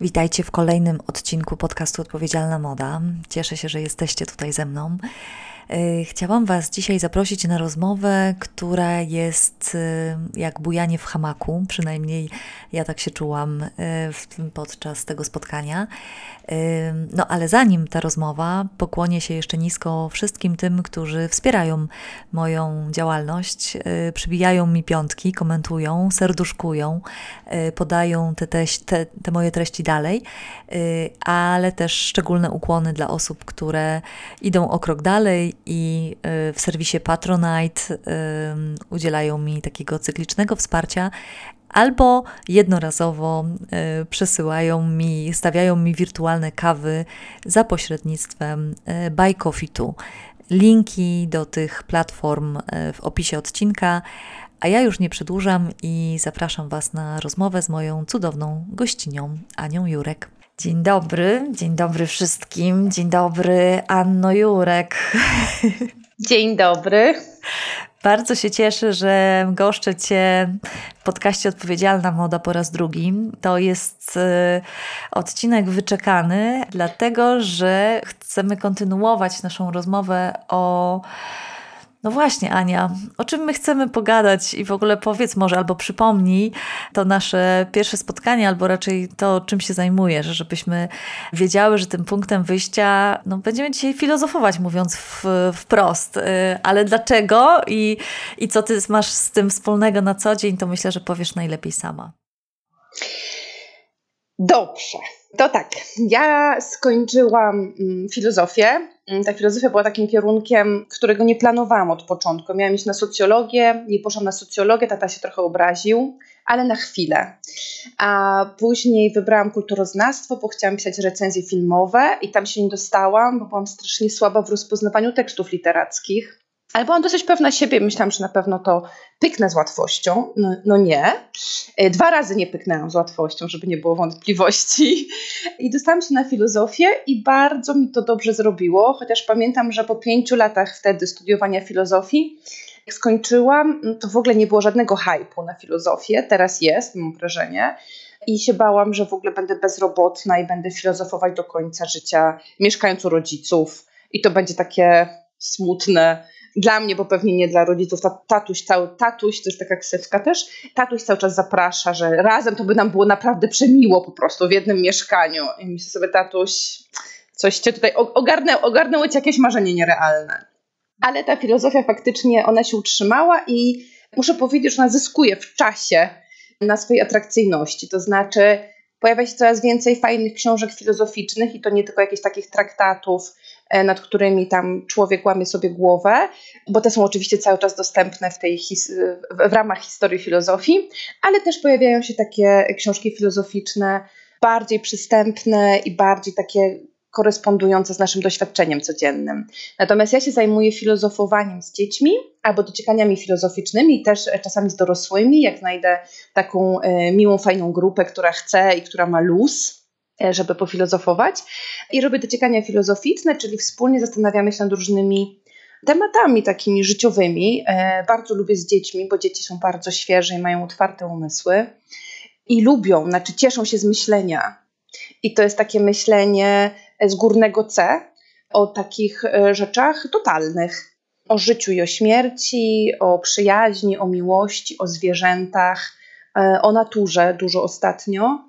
Witajcie w kolejnym odcinku podcastu Odpowiedzialna Moda. Cieszę się, że jesteście tutaj ze mną. Y, chciałam Was dzisiaj zaprosić na rozmowę, która jest y, jak bujanie w hamaku, przynajmniej ja tak się czułam y, podczas tego spotkania. No ale zanim ta rozmowa, pokłonię się jeszcze nisko wszystkim tym, którzy wspierają moją działalność, przybijają mi piątki, komentują, serduszkują, podają te, te, te moje treści dalej, ale też szczególne ukłony dla osób, które idą o krok dalej i y, w serwisie Patronite y, udzielają mi takiego cyklicznego wsparcia, albo jednorazowo y, przesyłają mi, stawiają mi wirtualne kawy za pośrednictwem Buy Coffee. Linki do tych platform w opisie odcinka. A ja już nie przedłużam i zapraszam Was na rozmowę z moją cudowną gościnią Anią Jurek. Dzień dobry, dzień dobry wszystkim. Dzień dobry, Anno Jurek. Dzień dobry. Bardzo się cieszę, że goszczę Cię w podcaście Odpowiedzialna Moda po raz drugi. To jest y, odcinek wyczekany, dlatego że chcemy kontynuować naszą rozmowę o no właśnie, Ania, o czym my chcemy pogadać i w ogóle powiedz może albo przypomnij to nasze pierwsze spotkanie, albo raczej to, czym się zajmujesz, żebyśmy wiedziały, że tym punktem wyjścia, no będziemy dzisiaj filozofować, mówiąc w, wprost, y, ale dlaczego i, i co ty masz z tym wspólnego na co dzień, to myślę, że powiesz najlepiej sama. Dobrze, to tak. Ja skończyłam mm, filozofię Mm, ta filozofia była takim kierunkiem, którego nie planowałam od początku. Miałam iść na socjologię, nie poszłam na socjologię, tata się trochę obraził, ale na chwilę. A później wybrałam kulturoznawstwo, bo chciałam pisać recenzje filmowe i tam się nie dostałam, bo byłam strasznie słaba w rozpoznawaniu tekstów literackich. Ale byłam dosyć pewna siebie, myślałam, że na pewno to pyknę z łatwością. No, no, nie. E, dwa razy nie pyknęłam z łatwością, żeby nie było wątpliwości. I dostałam się na filozofię i bardzo mi to dobrze zrobiło, chociaż pamiętam, że po pięciu latach wtedy studiowania filozofii, jak skończyłam, to w ogóle nie było żadnego hypu na filozofię. Teraz jest, mam wrażenie. I się bałam, że w ogóle będę bezrobotna i będę filozofować do końca życia, mieszkając u rodziców. I to będzie takie smutne, dla mnie, bo pewnie nie dla rodziców, ta, tatuś, cały tatuś, to jest taka ksywka też, tatuś cały czas zaprasza, że razem to by nam było naprawdę przemiło po prostu w jednym mieszkaniu. I myślę sobie, tatuś, coś cię tutaj ogarnę, ogarnęło cię jakieś marzenie nierealne. Ale ta filozofia faktycznie, ona się utrzymała i muszę powiedzieć, że ona zyskuje w czasie na swojej atrakcyjności. To znaczy, pojawia się coraz więcej fajnych książek filozoficznych i to nie tylko jakichś takich traktatów, nad którymi tam człowiek łamie sobie głowę, bo te są oczywiście cały czas dostępne w, tej w ramach historii filozofii, ale też pojawiają się takie książki filozoficzne bardziej przystępne i bardziej takie korespondujące z naszym doświadczeniem codziennym. Natomiast ja się zajmuję filozofowaniem z dziećmi albo dociekaniami filozoficznymi, też czasami z dorosłymi, jak znajdę taką e, miłą, fajną grupę, która chce i która ma luz, E, żeby pofilozofować. I robię dociekania filozoficzne, czyli wspólnie zastanawiamy się nad różnymi tematami takimi życiowymi. E, bardzo lubię z dziećmi, bo dzieci są bardzo świeże i mają otwarte umysły. I lubią, znaczy cieszą się z myślenia. I to jest takie myślenie z górnego C o takich e, rzeczach totalnych. O życiu i o śmierci, o przyjaźni, o miłości, o zwierzętach, o naturze dużo ostatnio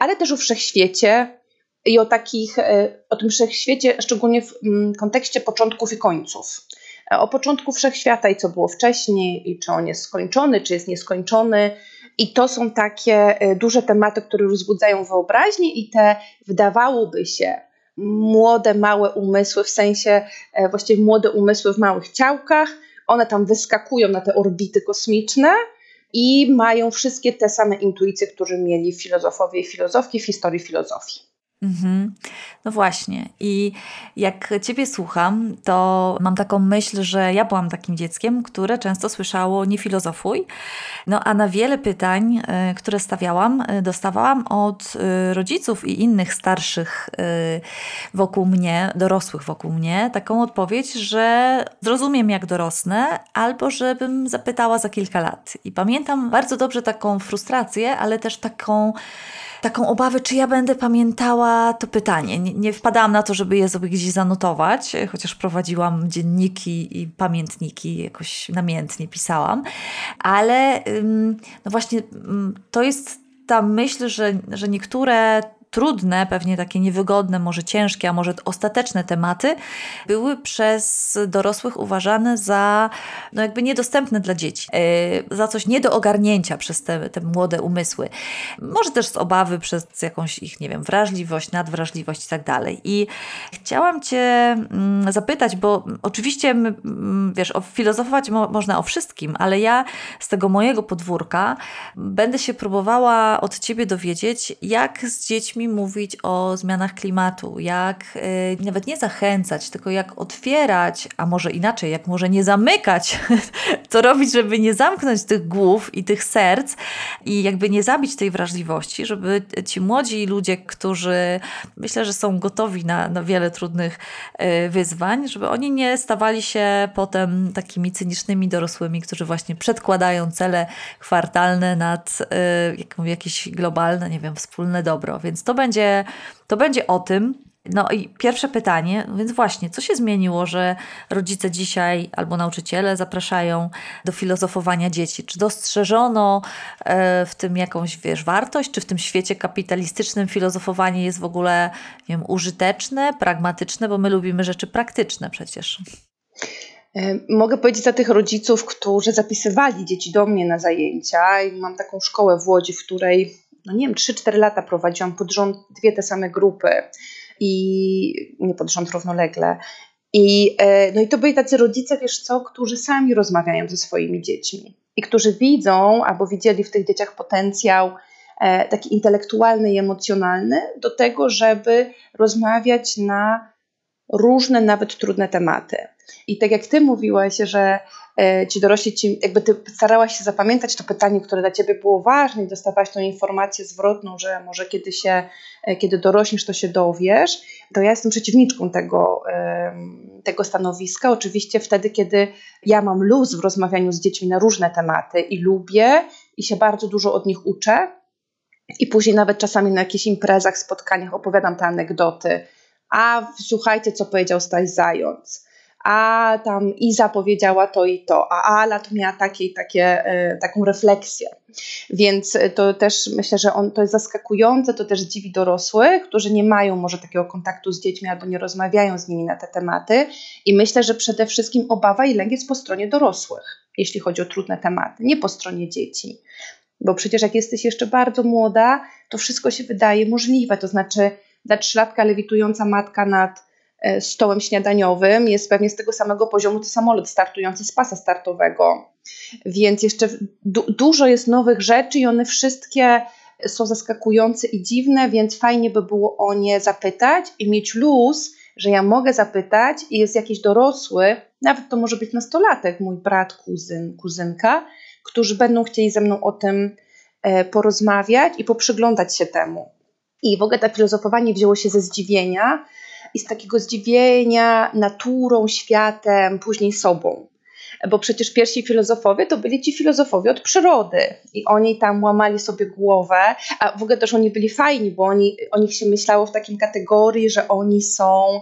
ale też o wszechświecie i o takich, e, o tym wszechświecie, szczególnie w mm, kontekście początków i końców. E, o początku wszechświata i co było wcześniej, i czy on jest skończony, czy jest nieskończony. I to są takie e, duże tematy, które rozbudzają wyobraźnię, i te wydawałoby się młode, małe umysły, w sensie właściwie młode umysły w małych ciałkach, one tam wyskakują na te orbity kosmiczne i mają wszystkie te same intuicje, które mieli filozofowie i filozofki w historii filozofii. Mhm. No właśnie. I jak Ciebie słucham, to mam taką myśl, że ja byłam takim dzieckiem, które często słyszało nie filozofuj. No a na wiele pytań, e, które stawiałam, e, dostawałam od e, rodziców i innych starszych wokół mnie, dorosłych wokół mnie, taką odpowiedź, że zrozumiem jak dorosnę, albo żebym zapytała za kilka lat. I pamiętam bardzo dobrze taką frustrację, ale też taką taką obawę, czy ja będę pamiętała to pytanie. Nie, nie wpadałam na to, żeby je sobie gdzieś zanotować, chociaż prowadziłam dzienniki i pamiętniki, jakoś namiętnie pisałam, ale no właśnie to jest ta myśl, że, że niektóre trudne, pewnie takie niewygodne, może ciężkie, a może ostateczne tematy były przez dorosłych uważane za no jakby niedostępne dla dzieci, yy, za coś nie do ogarnięcia przez te, te młode umysły. Może też z obawy przez jakąś ich, nie wiem, wrażliwość, nadwrażliwość i tak dalej. I chciałam Cię mm, zapytać, bo oczywiście, wiesz, filozofować mo można o wszystkim, ale ja z tego mojego podwórka będę się próbowała od Ciebie dowiedzieć, jak z dziećmi mówić o zmianach klimatu, jak y, nawet nie zachęcać, tylko jak otwierać, a może inaczej, jak może nie zamykać, co robić, żeby nie zamknąć tych głów i tych serc i jakby nie zabić tej wrażliwości, żeby ci młodzi ludzie, którzy myślę, że są gotowi na, na wiele trudnych y, wyzwań, żeby oni nie stawali się potem takimi cynicznymi dorosłymi, którzy właśnie przedkładają cele kwartalne nad y, jakieś globalne, nie wiem, wspólne dobro. Więc to to będzie, to będzie o tym. No i pierwsze pytanie, więc właśnie, co się zmieniło, że rodzice dzisiaj albo nauczyciele zapraszają do filozofowania dzieci? Czy dostrzeżono e, w tym jakąś, wiesz, wartość? Czy w tym świecie kapitalistycznym filozofowanie jest w ogóle, nie wiem, użyteczne, pragmatyczne, bo my lubimy rzeczy praktyczne przecież? E, mogę powiedzieć za tych rodziców, którzy zapisywali dzieci do mnie na zajęcia i mam taką szkołę w Łodzi, w której no nie wiem, 3-4 lata prowadziłam pod rząd dwie te same grupy i nie pod rząd równolegle. I, e, no i to byli tacy rodzice, wiesz co, którzy sami rozmawiają ze swoimi dziećmi i którzy widzą albo widzieli w tych dzieciach potencjał e, taki intelektualny i emocjonalny do tego, żeby rozmawiać na różne, nawet trudne tematy. I tak jak ty mówiłaś, że ci dorośli ci, jakby ty starałaś się zapamiętać to pytanie, które dla ciebie było ważne i dostawałaś tą informację zwrotną, że może kiedy się, e, kiedy dorośniesz, to się dowiesz, to ja jestem przeciwniczką tego, tego stanowiska. Oczywiście wtedy, kiedy ja mam luz w rozmawianiu z dziećmi na różne tematy i lubię i się bardzo dużo od nich uczę i później nawet czasami na jakichś imprezach, spotkaniach opowiadam te anegdoty, a słuchajcie, co powiedział Staś Zając a tam Iza powiedziała to i to, a Ala to miała takie i takie, y, taką refleksję. Więc to też myślę, że on, to jest zaskakujące, to też dziwi dorosłych, którzy nie mają może takiego kontaktu z dziećmi albo nie rozmawiają z nimi na te tematy. I myślę, że przede wszystkim obawa i lęk jest po stronie dorosłych, jeśli chodzi o trudne tematy, nie po stronie dzieci. Bo przecież jak jesteś jeszcze bardzo młoda, to wszystko się wydaje możliwe. To znaczy, dla trzylatka lewitująca matka nad E, stołem śniadaniowym jest pewnie z tego samego poziomu co samolot startujący z pasa startowego. Więc jeszcze du dużo jest nowych rzeczy i one wszystkie są zaskakujące i dziwne, więc fajnie by było o nie zapytać i mieć luz, że ja mogę zapytać i jest jakiś dorosły, nawet to może być nastolatek, mój brat, kuzyn, kuzynka, którzy będą chcieli ze mną o tym e, porozmawiać i poprzyglądać się temu. I w ogóle to filozofowanie wzięło się ze zdziwienia, i z takiego zdziwienia naturą, światem, później sobą. Bo przecież pierwsi filozofowie to byli ci filozofowie od przyrody i oni tam łamali sobie głowę, a w ogóle też oni byli fajni, bo oni, o nich się myślało w takim kategorii, że oni są,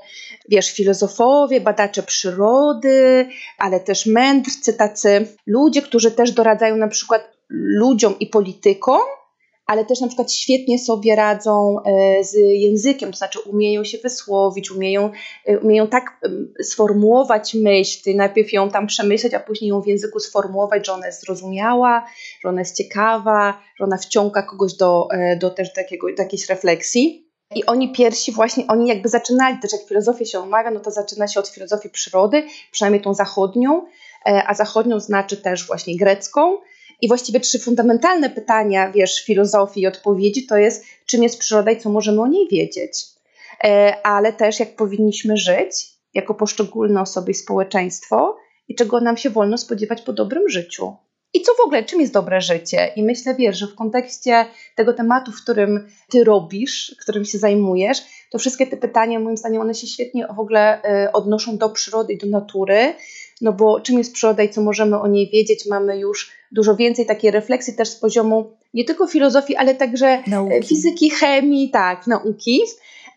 wiesz, filozofowie, badacze przyrody, ale też mędrcy, tacy ludzie, którzy też doradzają na przykład ludziom i politykom, ale też na przykład świetnie sobie radzą e, z językiem, to znaczy umieją się wysłowić, umieją, e, umieją tak sformułować myśl, najpierw ją tam przemyśleć, a później ją w języku sformułować, że ona jest zrozumiała, że ona jest ciekawa, że ona wciąga kogoś do, e, do też takiego, do jakiejś refleksji. I oni pierwsi właśnie, oni jakby zaczynali też, jak filozofię się omawia, no to zaczyna się od filozofii przyrody, przynajmniej tą zachodnią, a zachodnią znaczy też właśnie grecką, i właściwie trzy fundamentalne pytania, wiesz, filozofii i odpowiedzi to jest, czym jest przyroda i co możemy o niej wiedzieć. E, ale też jak powinniśmy żyć jako poszczególne osoby i społeczeństwo i czego nam się wolno spodziewać po dobrym życiu. I co w ogóle, czym jest dobre życie? I myślę, wiesz, że w kontekście tego tematu, w którym ty robisz, którym się zajmujesz, to wszystkie te pytania, moim zdaniem, one się świetnie w ogóle y, odnoszą do przyrody i do natury, no bo czym jest przyroda i co możemy o niej wiedzieć, mamy już dużo więcej takiej refleksji też z poziomu nie tylko filozofii, ale także nauki. fizyki, chemii, tak, nauki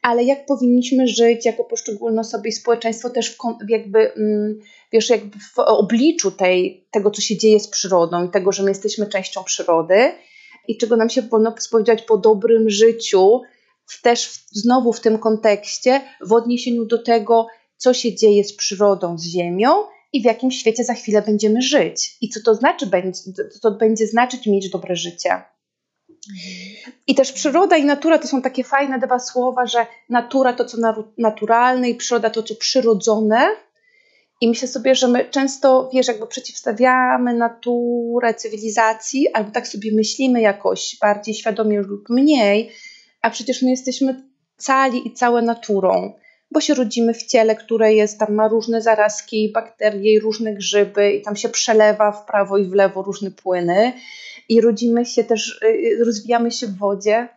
ale jak powinniśmy żyć jako poszczególne osoby i społeczeństwo też w, jakby, mm, wiesz, jakby w obliczu tej, tego, co się dzieje z przyrodą i tego, że my jesteśmy częścią przyrody i czego nam się wolno spodziewać po dobrym życiu, też w, znowu w tym kontekście, w odniesieniu do tego, co się dzieje z przyrodą, z ziemią i w jakim świecie za chwilę będziemy żyć i co to znaczy, co to będzie znaczyć mieć dobre życie. I też przyroda i natura to są takie fajne dwa słowa, że natura to co naturalne i przyroda to co przyrodzone. I myślę sobie, że my często, wiesz, jakby przeciwstawiamy naturę cywilizacji, albo tak sobie myślimy jakoś bardziej świadomie lub mniej, a przecież my jesteśmy cali i całe naturą, bo się rodzimy w ciele, które jest, tam ma różne zarazki, bakterie różne grzyby i tam się przelewa w prawo i w lewo różne płyny i rodzimy się też, y, rozwijamy się w wodzie.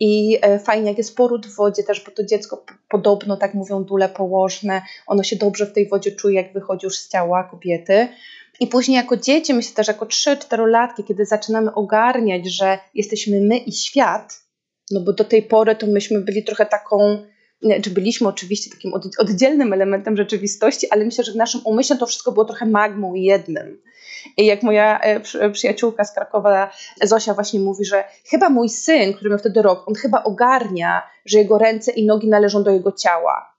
I e, fajnie, jak jest poród w wodzie też, bo to dziecko podobno, tak mówią dule położne, ono się dobrze w tej wodzie czuje, jak wychodzi już z ciała kobiety. I później jako dzieci, myślę też jako 3-4 latki, kiedy zaczynamy ogarniać, że jesteśmy my i świat, no bo do tej pory to myśmy byli trochę taką, czy byliśmy oczywiście takim oddzielnym elementem rzeczywistości, ale myślę, że w naszym umyśle to wszystko było trochę magmą jednym. I jak moja e, przyjaciółka z Krakowa, Zosia, właśnie mówi, że chyba mój syn, który miał wtedy rok, on chyba ogarnia, że jego ręce i nogi należą do jego ciała.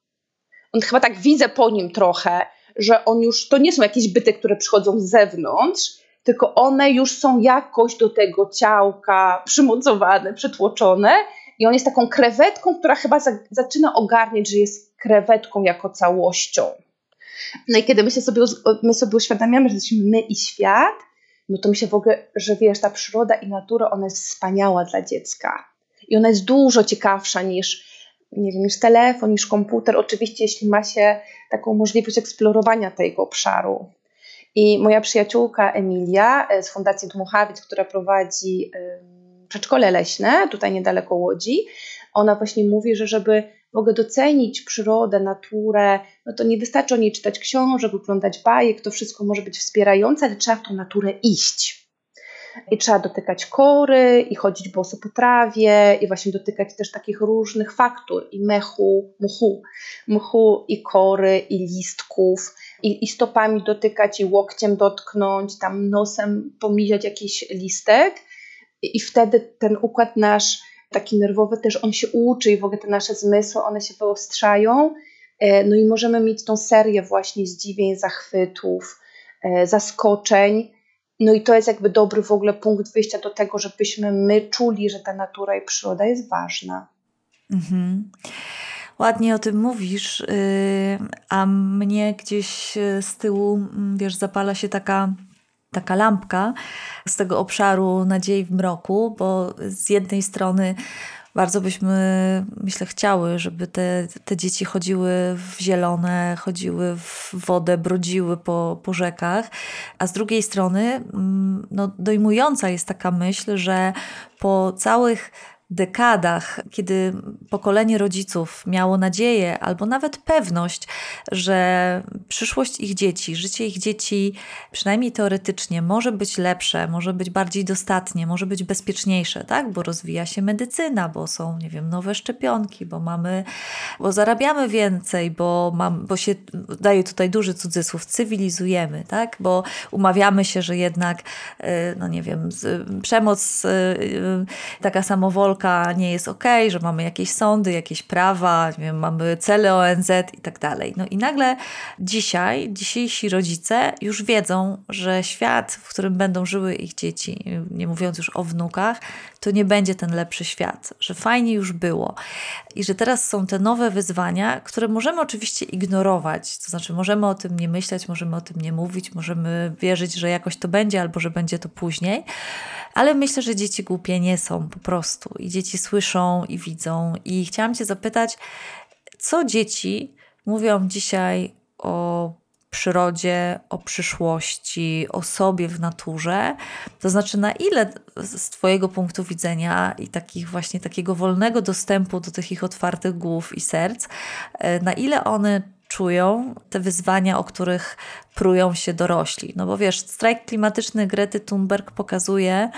On chyba tak widzę po nim trochę, że on już, to nie są jakieś byty, które przychodzą z zewnątrz, tylko one już są jakoś do tego ciałka przymocowane, przytłoczone i on jest taką krewetką, która chyba za, zaczyna ogarniać, że jest krewetką jako całością. No i kiedy my, się sobie, my sobie uświadamiamy, że jesteśmy my i świat, no to mi się w ogóle, że wiesz, ta przyroda i natura, ona jest wspaniała dla dziecka. I ona jest dużo ciekawsza niż, nie wiem, niż telefon, niż komputer. Oczywiście, jeśli ma się taką możliwość eksplorowania tego obszaru. I moja przyjaciółka Emilia e, z Fundacji Dmuchawic, która prowadzi przedszkole leśne, tutaj niedaleko Łodzi, ona właśnie mówi, że żeby mogę docenić przyrodę, naturę, no to nie wystarczy o niej czytać książek, oglądać bajek, to wszystko może być wspierające, ale trzeba w tą naturę iść. I trzeba dotykać kory, i chodzić boso po trawie, i właśnie dotykać też takich różnych faktur, i mechu, mchu, mchu, i kory, i listków, i, i stopami dotykać, i łokciem dotknąć, tam nosem pomiziać jakiś listek. I, wtedy ten układ nasz taki nerwowy też on się uczy i w ogóle te nasze zmysły, one się wyostrzają. E, no i możemy mieć tą serię właśnie zdziwień, zachwytów, e, zaskoczeń. No i to jest jakby dobry w ogóle punkt wyjścia do tego, żebyśmy my czuli, że ta natura i przyroda jest ważna. Mhm. Ładnie o tym mówisz, y, a mnie gdzieś y, z tyłu, mm, wiesz, zapala się taka taka lampka z tego obszaru nadziei w mroku, bo z jednej strony bardzo byśmy, myślę, chciały, żeby te, te dzieci chodziły w zielone, chodziły w wodę, brodziły po, po rzekach, a z drugiej strony mm, no, dojmująca jest taka myśl, że po całych dekadach, kiedy pokolenie rodziców miało nadzieję albo nawet pewność, że przyszłość ich dzieci, życie ich dzieci, przynajmniej teoretycznie, może być lepsze, może być bardziej dostatnie, może być bezpieczniejsze, tak? Bo rozwija się medycyna, bo są, nie wiem, nowe szczepionki, bo mamy, bo zarabiamy więcej, bo, mam, bo się daje tutaj duży cudzysłów, cywilizujemy, tak? Bo umawiamy się, że jednak, y, no nie wiem, przemoc, y, y, taka samowolka, Nie jest ok, że mamy jakieś sądy, jakieś prawa, wiem, mamy cele ONZ i tak dalej. No i nagle dzisiaj, dzisiejsi rodzice już wiedzą, że świat, w którym będą żyły ich dzieci, nie mówiąc już o wnukach, to nie będzie ten lepszy świat, że fajnie już było i że teraz są te nowe wyzwania, które możemy oczywiście ignorować, to znaczy możemy o tym nie myśleć, możemy o tym nie mówić, możemy wierzyć, że jakoś to będzie albo że będzie to później, ale myślę, że dzieci głupie nie są po prostu i dzieci słyszą i widzą. I chciałam Cię zapytać, co dzieci mówią dzisiaj o przyrodzie, o przyszłości, o sobie w naturze. To znaczy, na ile z Twojego punktu widzenia i takich właśnie takiego wolnego dostępu do tych ich otwartych głów i serc, e, na ile one czują te wyzwania, o których prują się dorośli. No bo wiesz, strajk klimatyczny Grety Thunberg pokazuje,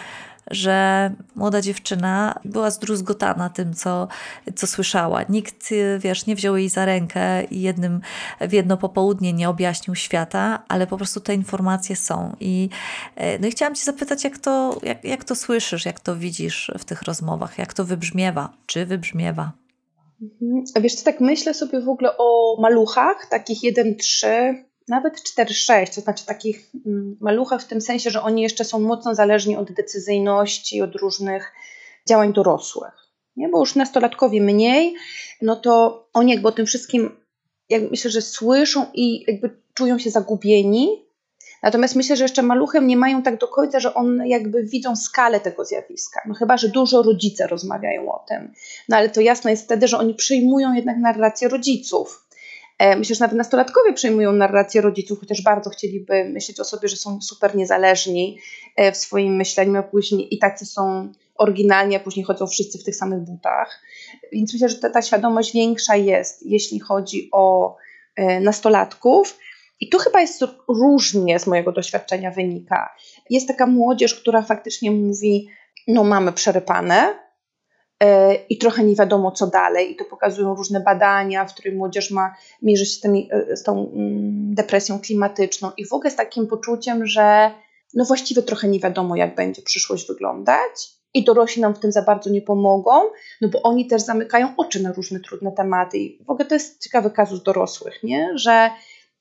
że młoda dziewczyna była zdruzgotana tym, co, co słyszała. Nikt, wiesz, nie wziął jej za rękę i jednym, w jedno popołudnie nie objaśnił świata, ale po prostu te informacje są. I, e, no i chciałam Cię zapytać, jak to, jak, jak to słyszysz, jak to widzisz w tych rozmowach, jak to wybrzmiewa, czy wybrzmiewa? Mhm. A wiesz co, tak myślę sobie w ogóle o maluchach, takich 1-3, nawet 4-6, to znaczy takich mm, maluchach w tym sensie, że oni jeszcze są mocno zależni od decyzyjności, od różnych działań dorosłych. Nie? Bo już nastolatkowie mniej, no to oni jakby o tym wszystkim, jak myślę, że słyszą i jakby czują się zagubieni. Natomiast myślę, że jeszcze maluchem nie mają tak do końca, że on jakby widzą skalę tego zjawiska. No chyba, że dużo rodzice rozmawiają o tym. No ale to jasne jest wtedy, że oni przyjmują jednak narrację rodziców myślę, że nawet nastolatkowie przejmują narrację rodziców, chociaż bardzo chcieliby myśleć o sobie, że są super niezależni e, w swoim myśleniu, a później i tacy są oryginalni, a później chodzą wszyscy w tych samych butach. Więc myślę, że ta, ta świadomość większa jest, jeśli chodzi o e, nastolatków. I tu chyba jest różnie z mojego doświadczenia wynika. Jest taka młodzież, która faktycznie mówi, no mamy przerypane, E, i trochę nie wiadomo, co dalej. I to pokazują różne badania, w których młodzież ma mierzyć się z, tymi, e, z tą mm, depresją klimatyczną i w ogóle z takim poczuciem, że no właściwie trochę nie wiadomo, jak będzie przyszłość wyglądać. I dorośli nam w tym za bardzo nie pomogą, no bo oni też zamykają oczy na różne trudne tematy. I w ogóle to jest ciekawy kazus dorosłych, nie? że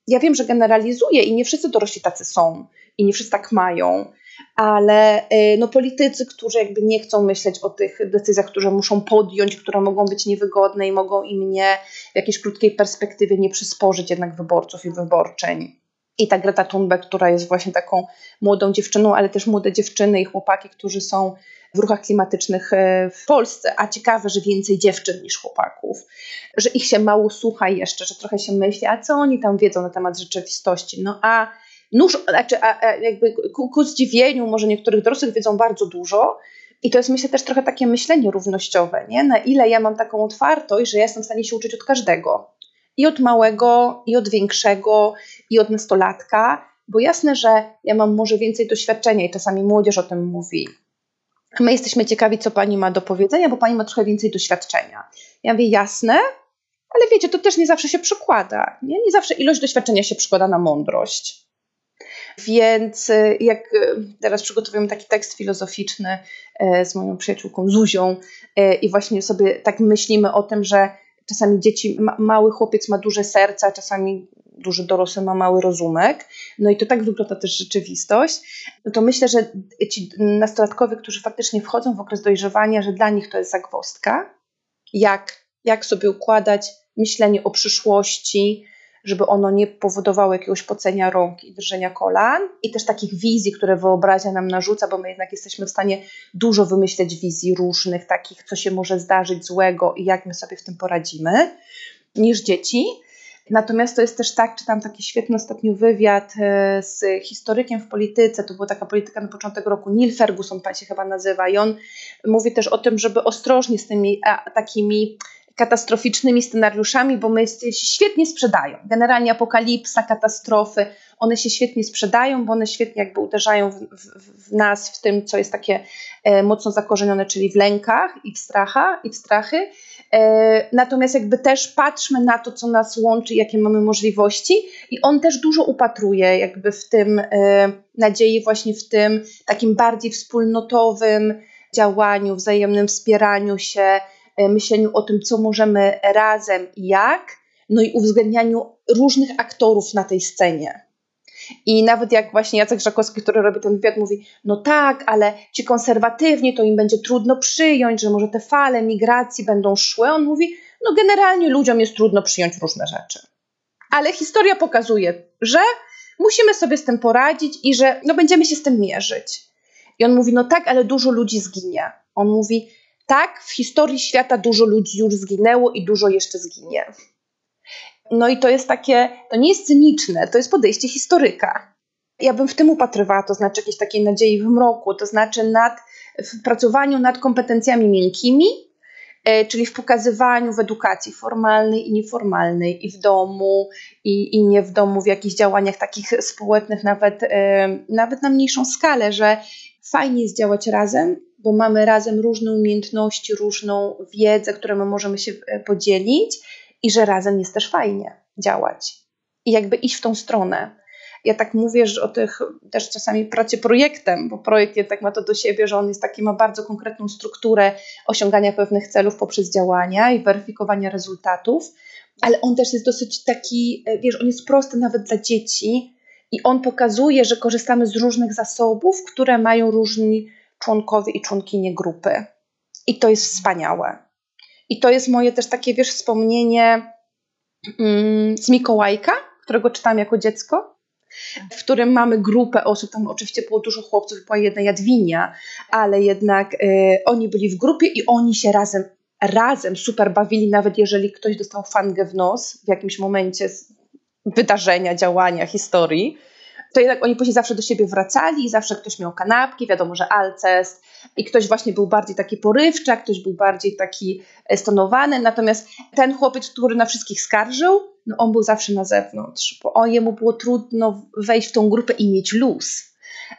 ja wiem, że generalizuję i nie wszyscy dorośli tacy są i nie wszyscy tak mają, ale y, no, politycy, którzy jakby nie chcą myśleć o tych decyzjach, które muszą podjąć, które mogą być niewygodne i mogą im nie w jakiejś krótkiej perspektywie nie przysporzyć jednak wyborców i wyborczeń. I ta Greta Thunberg, która jest właśnie taką młodą dziewczyną, ale też młode dziewczyny i chłopaki, którzy są w ruchach klimatycznych y, w Polsce, a ciekawe, że więcej dziewczyn niż chłopaków, że ich się mało słucha jeszcze, że trochę się myśli, a co oni tam wiedzą na temat rzeczywistości. No a nóż, znaczy, a, a jakby ku, ku zdziwieniu może niektórych dorosłych wiedzą bardzo dużo, i to jest myślę też trochę takie myślenie równościowe, nie? na ile ja mam taką otwartość, że ja jestem w stanie się uczyć od każdego. I od małego, i od większego, i od nastolatka, bo jasne, że ja mam może więcej doświadczenia i czasami młodzież o tym mówi. My jesteśmy ciekawi, co pani ma do powiedzenia, bo pani ma trochę więcej doświadczenia. Ja mówię, jasne, ale wiecie, to też nie zawsze się przykłada. Nie, nie zawsze ilość doświadczenia się przykłada na mądrość. Więc y, jak y, teraz przygotowujemy taki tekst filozoficzny y, z moją przyjaciółką Zuzią i właśnie sobie tak myślimy o tym, że czasami dzieci, mały chłopiec ma duże serce, a czasami duży dorosły ma mały rozumek. No i to tak wygląda też rzeczywistość. No to myślę, że ci nastolatkowie, którzy faktycznie wchodzą w okres dojrzewania, że dla nich to jest zagwozdka, jak, jak sobie układać myślenie o przyszłości, żeby ono nie powodowało jakiegoś pocenia rąk i drżenia kolan i też takich wizji, które wyobraźnia nam narzuca, bo my jednak jesteśmy w stanie dużo wymyśleć wizji różnych, takich, co się może zdarzyć złego i jak my sobie w tym poradzimy, niż dzieci. Natomiast to jest też tak, czytam taki świetny ostatnio wywiad e, z historykiem w polityce, to była taka polityka na początek roku, Neil Ferguson pan się chyba nazywa i on mówi też o tym, żeby ostrożnie z tymi takimi katastroficznymi scenariuszami, bo my się świetnie sprzedają. Generalnie apokalipsa, katastrofy, one się świetnie sprzedają, bo one świetnie jakby uderzają w, w, w nas, w tym, co jest takie e, mocno zakorzenione, czyli w lękach i w strachach, i w strachy. E, natomiast jakby też patrzmy na to, co nas łączy, jakie mamy możliwości i on też dużo upatruje jakby w tym e, nadziei właśnie w tym takim bardziej wspólnotowym działaniu, wzajemnym wspieraniu się, myśleniu o tym, co możemy razem i jak, no i uwzględnianiu różnych aktorów na tej scenie. I nawet jak właśnie Jacek Żakowski, który robi ten wywiad, mówi, no tak, ale ci konserwatywni, to im będzie trudno przyjąć, że może te fale migracji będą szły. On mówi, no generalnie ludziom jest trudno przyjąć różne rzeczy. Ale historia pokazuje, że musimy sobie z tym poradzić i że no, będziemy się z tym mierzyć. I on mówi, no tak, ale dużo ludzi zginie. On mówi, Tak, w historii świata dużo ludzi już zginęło i dużo jeszcze zginie. No i to jest takie, to nie jest cyniczne, to jest podejście historyka. Ja bym w tym upatrywała, to znaczy jakiejś takiej nadziei w mroku, to znaczy nad, w pracowaniu nad kompetencjami miękkimi, e, czyli w pokazywaniu w edukacji formalnej i nieformalnej, i w domu, i, i nie w domu, w jakichś działaniach takich społecznych, nawet, e, nawet na mniejszą skalę, że fajnie jest działać razem, bo mamy razem różne umiejętności, różną wiedzę, którą my możemy się e, podzielić i że razem jest też fajnie działać i jakby iść w tą stronę. Ja tak mówię, że o tych też czasami pracy projektem, bo projekt jednak ma to do siebie, że on jest taki, ma bardzo konkretną strukturę osiągania pewnych celów poprzez działania i weryfikowania rezultatów, ale on też jest dosyć taki, e, wiesz, on jest prosty nawet dla dzieci i on pokazuje, że korzystamy z różnych zasobów, które mają różni członkowie i członkinie grupy. I to jest wspaniałe. I to jest moje też takie, wiesz, wspomnienie mm, z Mikołajka, którego czytałam jako dziecko, w którym mamy grupę osób, tam oczywiście było dużo chłopców, była jedna Jadwinia, ale jednak y, oni byli w grupie i oni się razem, razem super bawili, nawet jeżeli ktoś dostał fangę w nos w jakimś momencie wydarzenia, działania, historii, to jednak oni później zawsze do siebie wracali zawsze ktoś miał kanapki, wiadomo, że Alcest i ktoś właśnie był bardziej taki porywczy, a ktoś był bardziej taki e, stonowany, natomiast ten chłopiec, który na wszystkich skarżył, no on był zawsze na zewnątrz, bo on, jemu było trudno wejść w tą grupę i mieć luz.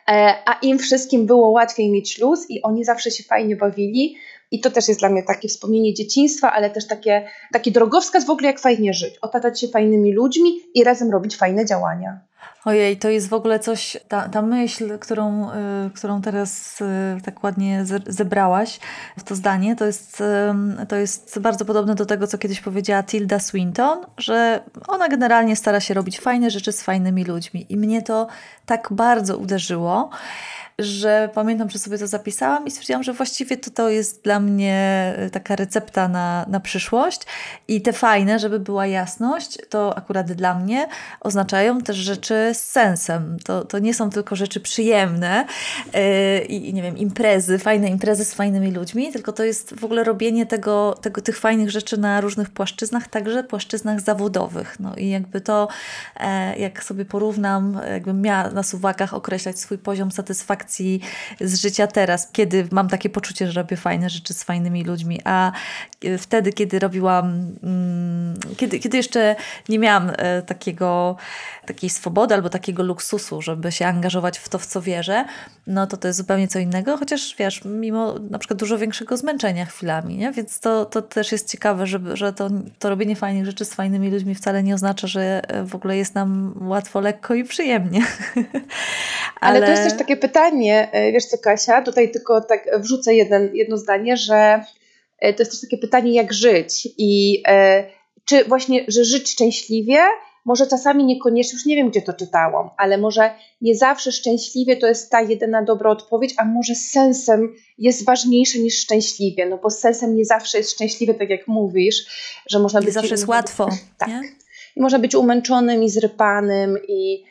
E, a im wszystkim było łatwiej mieć luz i oni zawsze się fajnie bawili, i to też jest dla mnie takie wspomnienie dzieciństwa, ale też takie, taki drogowskaz w ogóle, jak fajnie żyć. Otaczać się fajnymi ludźmi i razem robić fajne działania. Ojej, to jest w ogóle coś, ta, ta myśl, którą, y, którą teraz y, tak ładnie zebrałaś w to zdanie, to jest, y, to jest bardzo podobne do tego, co kiedyś powiedziała Tilda Swinton, że ona generalnie stara się robić fajne rzeczy z fajnymi ludźmi. I mnie to tak bardzo uderzyło że pamiętam, że sobie to zapisałam i stwierdziłam, że właściwie to, to jest dla mnie e, taka recepta na, na przyszłość. I te fajne, żeby była jasność, to akurat dla mnie oznaczają też rzeczy z sensem. To, to nie są tylko rzeczy przyjemne yy, i nie wiem, imprezy, fajne imprezy z fajnymi ludźmi, tylko to jest w ogóle robienie tego, tego, tych fajnych rzeczy na różnych płaszczyznach, także płaszczyznach zawodowych. No i jakby to, e, jak sobie porównam, jakbym miała na suwakach określać swój poziom satysfakcji, z życia teraz, kiedy mam takie poczucie, że robię fajne rzeczy z fajnymi ludźmi, a e, wtedy, kiedy robiłam, mm, kiedy, kiedy jeszcze nie miałam e, takiego, takiej swobody albo takiego luksusu, żeby się angażować w to, w co wierzę, no to to jest zupełnie co innego, chociaż wiesz, mimo na przykład dużo większego zmęczenia chwilami, nie? więc to, to też jest ciekawe, żeby, że to, to robienie fajnych rzeczy z fajnymi ludźmi wcale nie oznacza, że w ogóle jest nam łatwo, lekko i przyjemnie. Ale, Ale to jest też takie pytanie, pytanie, e, wiesz co Kasia, tutaj tylko tak wrzucę jeden, jedno zdanie, że e, to jest też takie pytanie, jak żyć i e, czy właśnie, że żyć szczęśliwie, może czasami niekoniecznie, już nie wiem gdzie to czytałam, ale może nie zawsze szczęśliwie to jest ta jedyna dobra odpowiedź, a może sensem jest ważniejsze niż szczęśliwie, no bo sensem nie zawsze jest szczęśliwie, tak jak mówisz, że można nie być... zawsze jest łatwo. Tak. Nie? I można być umęczonym i zrypanym i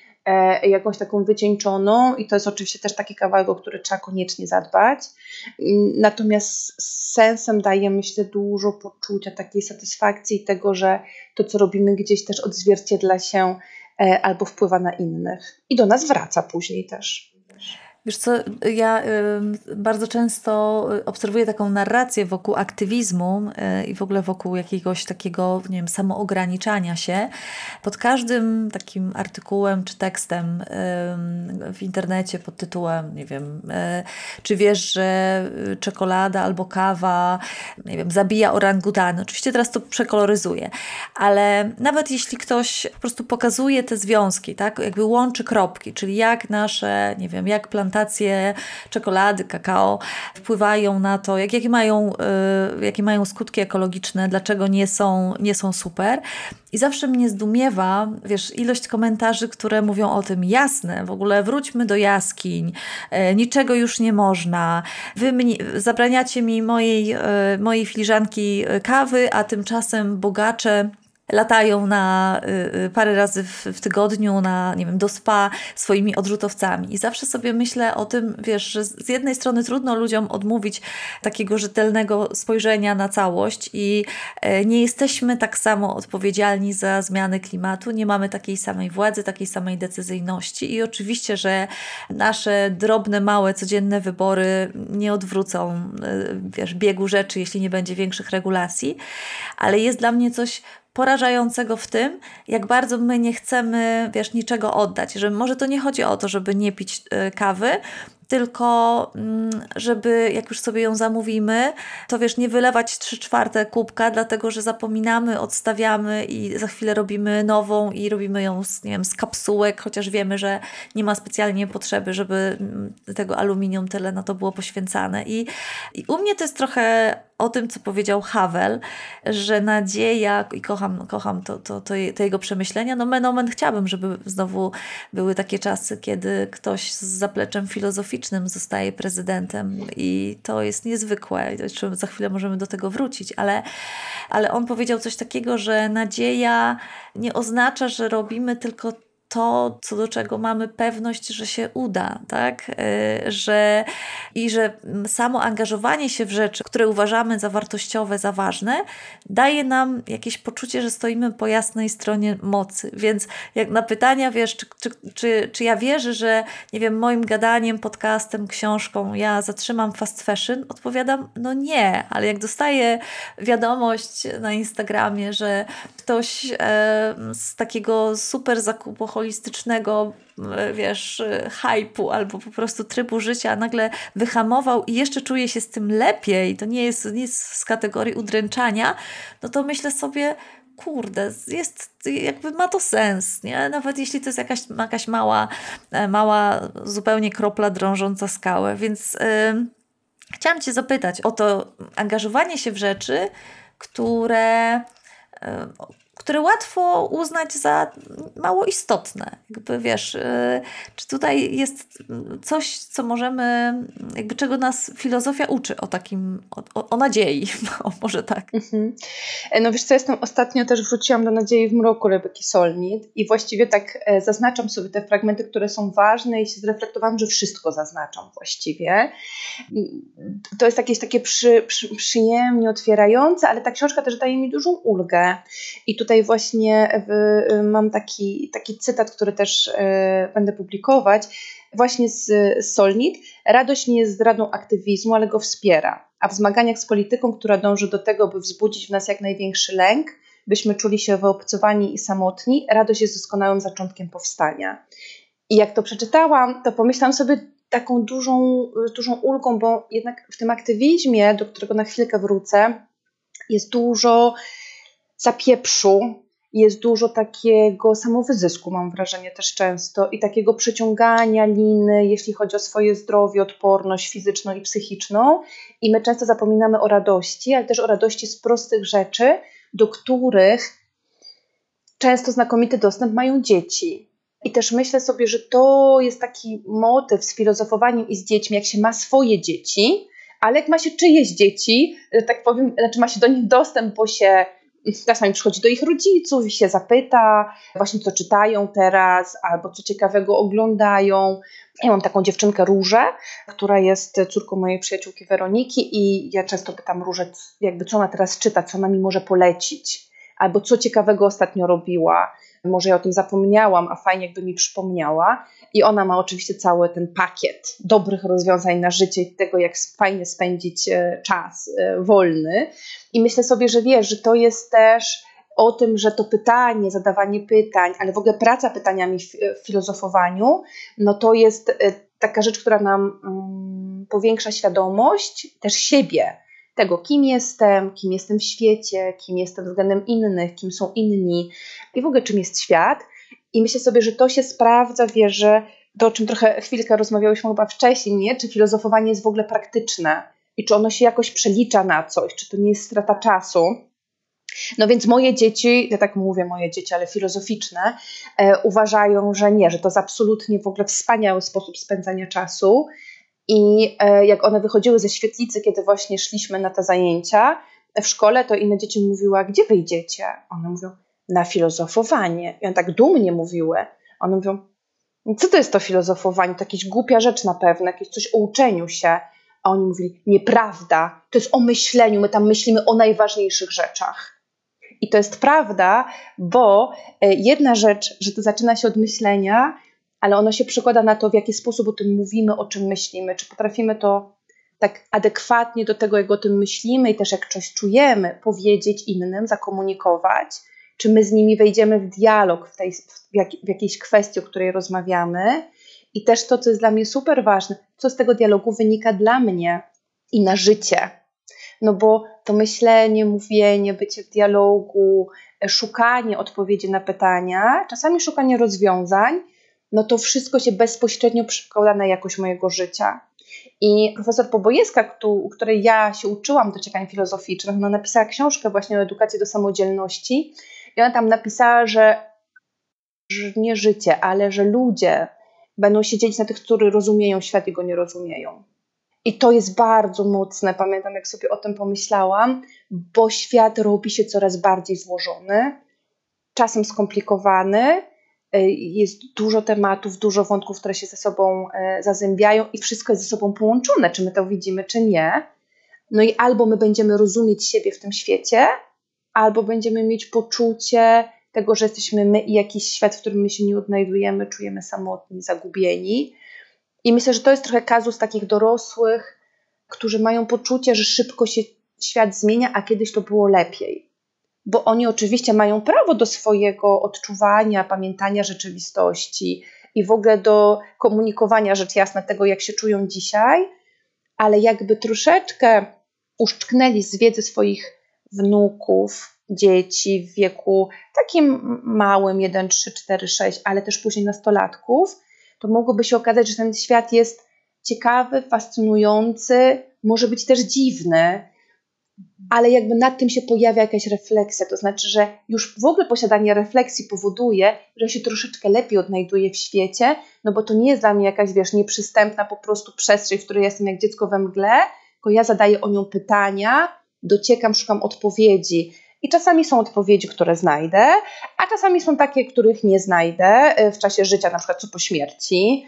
jakąś taką wycieńczoną i to jest oczywiście też taki kawałek, o który trzeba koniecznie zadbać. Natomiast sensem daje, myślę, dużo poczucia takiej satysfakcji tego, że to, co robimy gdzieś też odzwierciedla się e, albo wpływa na innych i do nas wraca później też. Wiesz co, ja bardzo często obserwuję taką narrację wokół aktywizmu y, i w ogóle wokół jakiegoś takiego, nie wiem, samoograniczania się. Pod każdym takim artykułem czy tekstem w internecie pod tytułem, nie wiem, czy wiesz, że czekolada albo kawa, nie wiem, zabija orangutany. Oczywiście teraz to przekoloryzuję, ale nawet jeśli ktoś po prostu pokazuje te związki, tak, jakby łączy kropki, czyli jak nasze, nie wiem, jak plantacje czekolady, kakao wpływają na to, jak, jakie, mają, y, jakie mają skutki ekologiczne, dlaczego nie są, nie są super. I zawsze mnie zdumiewa, wiesz, ilość komentarzy, które mówią o tym, jasne, w ogóle wróćmy do jaskiń, e, niczego już nie można, wy mnie, zabraniacie mi mojej, e, mojej filiżanki kawy, a tymczasem bogacze latają na y, y, parę razy w, w, tygodniu na, nie wiem, do spa swoimi odrzutowcami. I zawsze sobie myślę o tym, wiesz, że z jednej strony trudno ludziom odmówić takiego rzetelnego spojrzenia na całość i e, nie jesteśmy tak samo odpowiedzialni za zmiany klimatu, nie mamy takiej samej władzy, takiej samej decyzyjności i oczywiście, że nasze drobne, małe, codzienne wybory nie odwrócą, e, wiesz, biegu rzeczy, jeśli nie będzie większych regulacji, ale jest dla mnie coś porażającego w tym, jak bardzo my nie chcemy, wiesz, niczego oddać. Że może to nie chodzi o to, żeby nie pić e, kawy, tylko mm, żeby jak już sobie ją zamówimy, to wiesz, nie wylewać 3 czwarte kubka, dlatego że zapominamy, odstawiamy i za chwilę robimy nową i robimy ją z, nie wiem, z kapsułek, chociaż wiemy, że nie ma specjalnie potrzeby, żeby mm, tego aluminium tyle na to było poświęcane. I, i u mnie to jest trochę o tym, co powiedział Havel, że nadzieja, i kocham, kocham to, to, to, to jego przemyślenia, no menomen chciałabym, żeby znowu były takie czasy, kiedy ktoś z zapleczem filozoficznym zostaje prezydentem i to jest niezwykłe. Za chwilę możemy do tego wrócić, ale, ale on powiedział coś takiego, że nadzieja nie oznacza, że robimy tylko to, co do czego mamy pewność, że się uda, tak? Y, że, I że samo angażowanie się w rzeczy, które uważamy za wartościowe, za ważne, daje nam jakieś poczucie, że stoimy po jasnej stronie mocy. Więc jak na pytania, wiesz, czy, czy, czy, czy ja wierzę, że nie wiem, moim gadaniem, podcastem, książką ja zatrzymam fast fashion, odpowiadam, no nie, ale jak dostaję wiadomość na Instagramie, że ktoś e, z takiego super zakupu holistycznego, e, wiesz, hypu albo po prostu trybu życia nagle wyhamował i jeszcze czuje się z tym lepiej, to nie jest nic z kategorii udręczania, no to myślę sobie, kurde, jest, jakby ma to sens, nie? Nawet jeśli to jest jakaś, jakaś mała, e, mała zupełnie kropla drążąca skałę, więc yy, chciałam Cię zapytać o to angażowanie się w rzeczy, które które łatwo uznać za mało istotne. Jakby wiesz, y, czy tutaj jest coś, co możemy, jakby czego nas filozofia uczy o takim, o, o nadziei, o, może tak. Mhm. E, no wiesz co, jestem ostatnio też wróciłam do Nadziei w mroku Rebeki Solnit i właściwie tak e, zaznaczam sobie te fragmenty, które są ważne i się zreflektowałam, że wszystko zaznaczam właściwie. To jest jakieś takie przy, przy, przyjemnie otwierające, ale ta książka też daje mi dużą ulgę i tutaj tutaj właśnie w, mam taki, taki cytat, który też e, będę publikować, właśnie z, z Solnit. Radość nie jest zdradą aktywizmu, ale go wspiera. A w zmaganiach z polityką, która dąży do tego, by wzbudzić w nas jak największy lęk, byśmy czuli się wyobcowani i samotni, radość jest doskonałym zaczątkiem powstania. I jak to przeczytałam, to pomyślałam sobie taką dużą, dużą ulgą, bo jednak w tym aktywizmie, do którego na chwilkę wrócę, jest dużo zapieprzu, jest dużo takiego samowyzysku, mam wrażenie też często, i takiego przeciągania liny, jeśli chodzi o swoje zdrowie, odporność fizyczną i psychiczną. I my często zapominamy o radości, ale też o radości z prostych rzeczy, do których często znakomity dostęp mają dzieci. I też myślę sobie, że to jest taki motyw z filozofowaniem i z dziećmi, jak się ma swoje dzieci, ale jak ma się czyjeś dzieci, że tak powiem, znaczy ma się do nich dostęp, bo się czasami przychodzi do ich rodziców i się zapyta właśnie co czytają teraz albo co ciekawego oglądają. Ja mam taką dziewczynkę Różę, która jest córką mojej przyjaciółki Weroniki i ja często pytam Różę jakby co ona teraz czyta, co ona mi może polecić albo co ciekawego ostatnio robiła. Może ja o tym zapomniałam, a fajnie jakby mi przypomniała. I ona ma oczywiście cały ten pakiet dobrych rozwiązań na życie i tego, jak fajnie spędzić e, czas e, wolny. I myślę sobie, że wiesz, że to jest też o tym, że to pytanie, zadawanie pytań, ale w ogóle praca pytaniami w filozofowaniu, no to jest e, taka rzecz, która nam mm, powiększa świadomość też siebie, tego, kim jestem, kim jestem w świecie, kim jestem względem innych, kim są inni i w ogóle czym jest świat. I myślę sobie, że to się sprawdza, wiesz, że to, o czym trochę chwilkę rozmawiałyśmy chyba wcześniej, nie? czy filozofowanie jest w ogóle praktyczne i czy ono się jakoś przelicza na coś, czy to nie jest strata czasu. No więc moje dzieci, ja tak mówię moje dzieci, ale filozoficzne, e, uważają, że nie, że to jest absolutnie w ogóle wspaniały sposób spędzania czasu. I e, jak one wychodziły ze świetlicy, kiedy właśnie szliśmy na te zajęcia w szkole, to inne dzieci mówiły, gdzie wyjdziecie? One mówią, na filozofowanie. I on tak dumnie mówiły. One mówią, co to jest to filozofowanie? To jakaś głupia rzecz na pewno, jakieś coś o uczeniu się. A oni mówili, nieprawda, to jest o myśleniu, my tam myślimy o najważniejszych rzeczach. I to jest prawda, bo e, jedna rzecz, że to zaczyna się od myślenia, ale ono się przekłada na to, w jaki sposób o tym mówimy, o czym myślimy, czy potrafimy to tak adekwatnie do tego, jak o tym myślimy i też jak coś czujemy, powiedzieć innym, zakomunikować, czy my z nimi wejdziemy w dialog w, tej, w, jak, w jakiejś kwestii, o której rozmawiamy. I też to, co jest dla mnie super ważne, co z tego dialogu wynika dla mnie i na życie. No bo to myślenie, mówienie, bycie w dialogu, szukanie odpowiedzi na pytania, czasami szukanie rozwiązań, no to wszystko się bezpośrednio przekłada na jakość mojego życia. I profesor Pobojewska, u której ja się uczyłam do czekań filozoficznych, ona napisała książkę właśnie o edukacji do samodzielności i ona tam napisała, że, że nie życie, ale że ludzie będą się dzielić na tych, którzy rozumieją świat i go nie rozumieją. I to jest bardzo mocne, pamiętam jak sobie o tym pomyślałam, bo świat robi się coraz bardziej złożony, czasem skomplikowany, jest dużo tematów, dużo wątków, które się ze sobą y, zazębiają i wszystko jest ze sobą połączone, czy my to widzimy, czy nie. No i albo my będziemy rozumieć siebie w tym świecie, albo będziemy mieć poczucie tego, że jesteśmy my i jakiś świat, w którym my się nie odnajdujemy, czujemy samotni, zagubieni. I myślę, że to jest trochę kazus takich dorosłych, którzy mają poczucie, że szybko się świat zmienia, a kiedyś to było lepiej. Bo oni oczywiście mają prawo do swojego odczuwania, pamiętania rzeczywistości i w ogóle do komunikowania rzecz jasna tego, jak się czują dzisiaj, ale jakby troszeczkę uszczknęli z wiedzy swoich wnuków, dzieci w wieku takim małym, 1, 3, 4, 6, ale też później nastolatków, to mogłoby się okazać, że ten świat jest ciekawy, fascynujący, może być też dziwny, ale jakby nad tym się pojawia jakaś refleksja, to znaczy, że już w ogóle posiadanie refleksji powoduje, że się troszeczkę lepiej odnajduję w świecie, no bo to nie jest dla mnie jakaś, wiesz, nieprzystępna po prostu przestrzeń, w której jestem jak dziecko we mgle, tylko ja zadaję o nią pytania, dociekam, szukam odpowiedzi. I czasami są odpowiedzi, które znajdę, a czasami są takie, których nie znajdę e, w czasie życia, na przykład co po śmierci,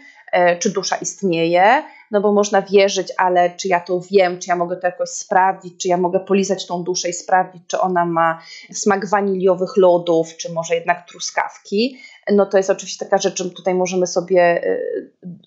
czy dusza istnieje, no bo można wierzyć, ale czy ja to wiem, czy ja mogę to jakoś sprawdzić, czy ja mogę polizać tą duszę i sprawdzić, czy ona ma smak waniliowych lodów, czy może jednak truskawki. No to jest oczywiście taka rzecz, że tutaj możemy sobie e,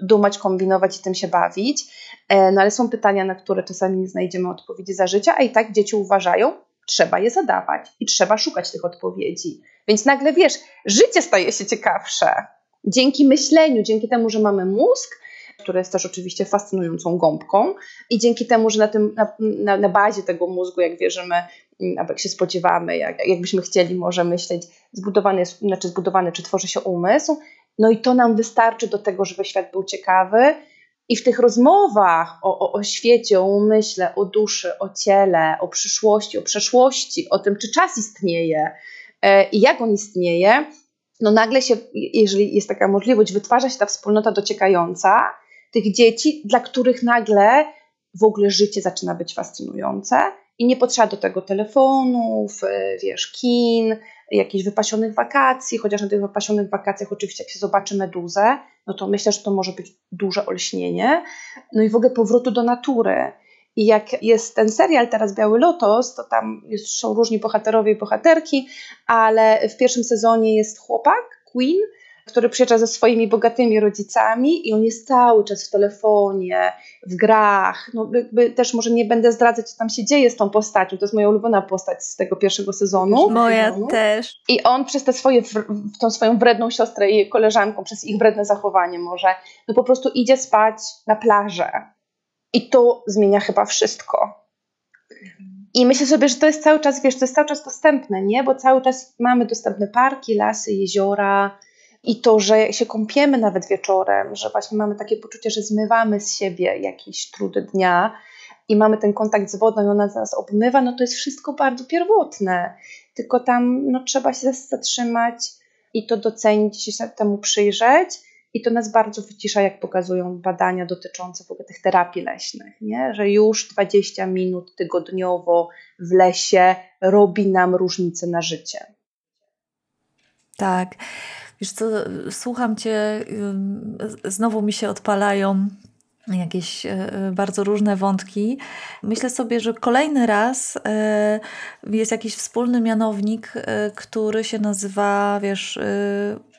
dumać, kombinować i tym się bawić. No ale są pytania, na które czasami nie znajdziemy odpowiedzi za życia, a i tak dzieci uważają, trzeba je zadawać i trzeba szukać tych odpowiedzi. Więc nagle wiesz, życie staje się ciekawsze dzięki myśleniu, dzięki temu, że mamy mózg, który jest też oczywiście fascynującą gąbką, i dzięki temu, że na, tym, na, na, na bazie tego mózgu, jak wierzymy, mm, jak się spodziewamy, jak, jakbyśmy chcieli może myśleć, zbudowany jest, znaczy zbudowany, czy tworzy się umysł, no i to nam wystarczy do tego, żeby świat był ciekawy. I w tych rozmowach o, o, o, świecie, o umyśle, o duszy, o ciele, o przyszłości, o przeszłości, o tym, czy czas istnieje e, i jak on istnieje, no nagle się, jeżeli jest taka możliwość, wytwarza się ta wspólnota dociekająca tych dzieci, dla których nagle w ogóle życie zaczyna być fascynujące i nie potrzeba do tego telefonów, e, wiesz, kin, jakichś wypasionych wakacji, chociaż na tych wypasionych wakacjach oczywiście jak się zobaczy meduzę, no to myślę, że to może być duże olśnienie. No i w ogóle powrotu do natury. I jak jest ten serial teraz Biały Lotos, to tam jest, są różni bohaterowie i bohaterki, ale w pierwszym sezonie jest chłopak, Queen, który przyjeżdża ze swoimi bogatymi rodzicami i on jest cały czas w telefonie, w grach. No jakby też może nie będę zdradzać, co tam się dzieje z tą postacią. To jest moja ulubiona postać z tego pierwszego sezonu. Moja sezonu. też. I on przez te swoje, tą swoją wredną siostrę i koleżanką, przez ich wredne zachowanie może, no po prostu idzie spać na plażę. I to zmienia chyba wszystko. I myślę sobie, że to jest cały czas, wiesz, to jest cały czas dostępne, nie? Bo cały czas mamy dostępne parki, lasy, jeziora, i to, że się kąpiemy nawet wieczorem, że właśnie mamy takie poczucie, że zmywamy z siebie jakiś trud dnia i mamy ten kontakt z wodą i ona nas obmywa, no to jest wszystko bardzo pierwotne. Tylko tam no, trzeba się zatrzymać i to docenić, się temu przyjrzeć. I to nas bardzo wycisza, jak pokazują badania dotyczące w ogóle tych terapii leśnych, nie? że już 20 minut tygodniowo w lesie robi nam różnicę na życie. Tak. Wiesz co, słucham Cię, znowu mi się odpalają jakieś e, bardzo różne wątki. Myślę sobie, że kolejny raz e, jest jakiś wspólny mianownik, e, który się nazywa, wiesz,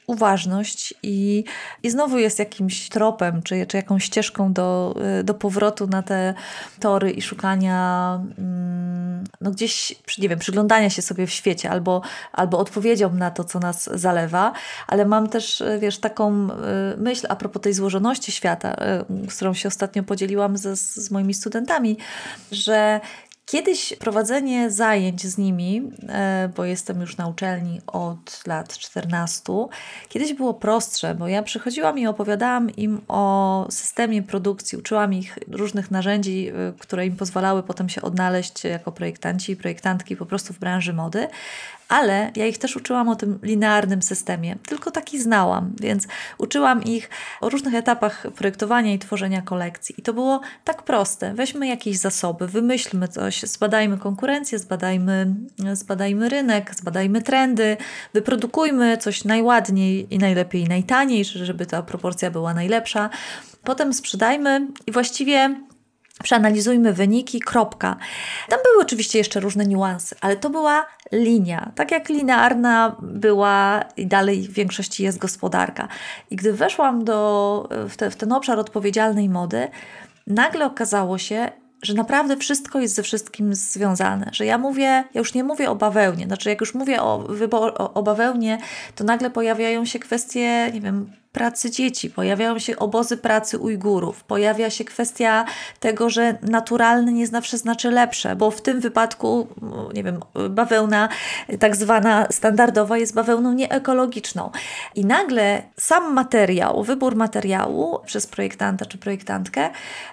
uważność i, i znowu jest jakimś tropem, czy, czy jakąś ścieżką do, do powrotu na te tory i szukania mm, no gdzieś, nie wiem, przyglądania się sobie w świecie albo, albo odpowiedzią na to, co nas zalewa, ale mam też, wiesz, taką y, myśl a propos tej złożoności świata, y, z którą się ostatnio podzieliłam ze, z moimi studentami, że Kiedyś prowadzenie zajęć z nimi, e, bo jestem już na uczelni od lat 14, kiedyś było prostsze, bo ja przychodziłam i opowiadałam im o systemie produkcji, uczyłam ich różnych narzędzi, e, które im pozwalały potem się odnaleźć jako projektanci i projektantki po prostu w branży mody ale ja ich też uczyłam o tym linearnym systemie, tylko taki znałam, więc uczyłam ich o różnych etapach projektowania i tworzenia kolekcji. I to było tak proste. Weźmy jakieś zasoby, wymyślmy coś, zbadajmy konkurencję, zbadajmy, zbadajmy rynek, zbadajmy trendy, wyprodukujmy coś najładniej i najlepiej i najtaniej, żeby ta proporcja była najlepsza. Potem sprzedajmy i właściwie przeanalizujmy wyniki, kropka. Tam były oczywiście jeszcze różne niuanse, ale to była linia. Tak jak linearna była i dalej w większości jest gospodarka. I gdy weszłam do, w, te, w ten obszar odpowiedzialnej mody, nagle okazało się, że naprawdę wszystko jest ze wszystkim związane. Że ja mówię, ja już nie mówię o bawełnie, znaczy jak już mówię o, o, o bawełnie, to nagle pojawiają się kwestie, nie wiem, pracy dzieci, pojawiają się obozy pracy Ujgurów, pojawia się kwestia tego, że naturalne nie zawsze znaczy lepsze, bo w tym wypadku, nie wiem, bawełna tak zwana standardowa jest bawełną nieekologiczną. I nagle sam materiał, wybór materiału przez projektanta czy projektantkę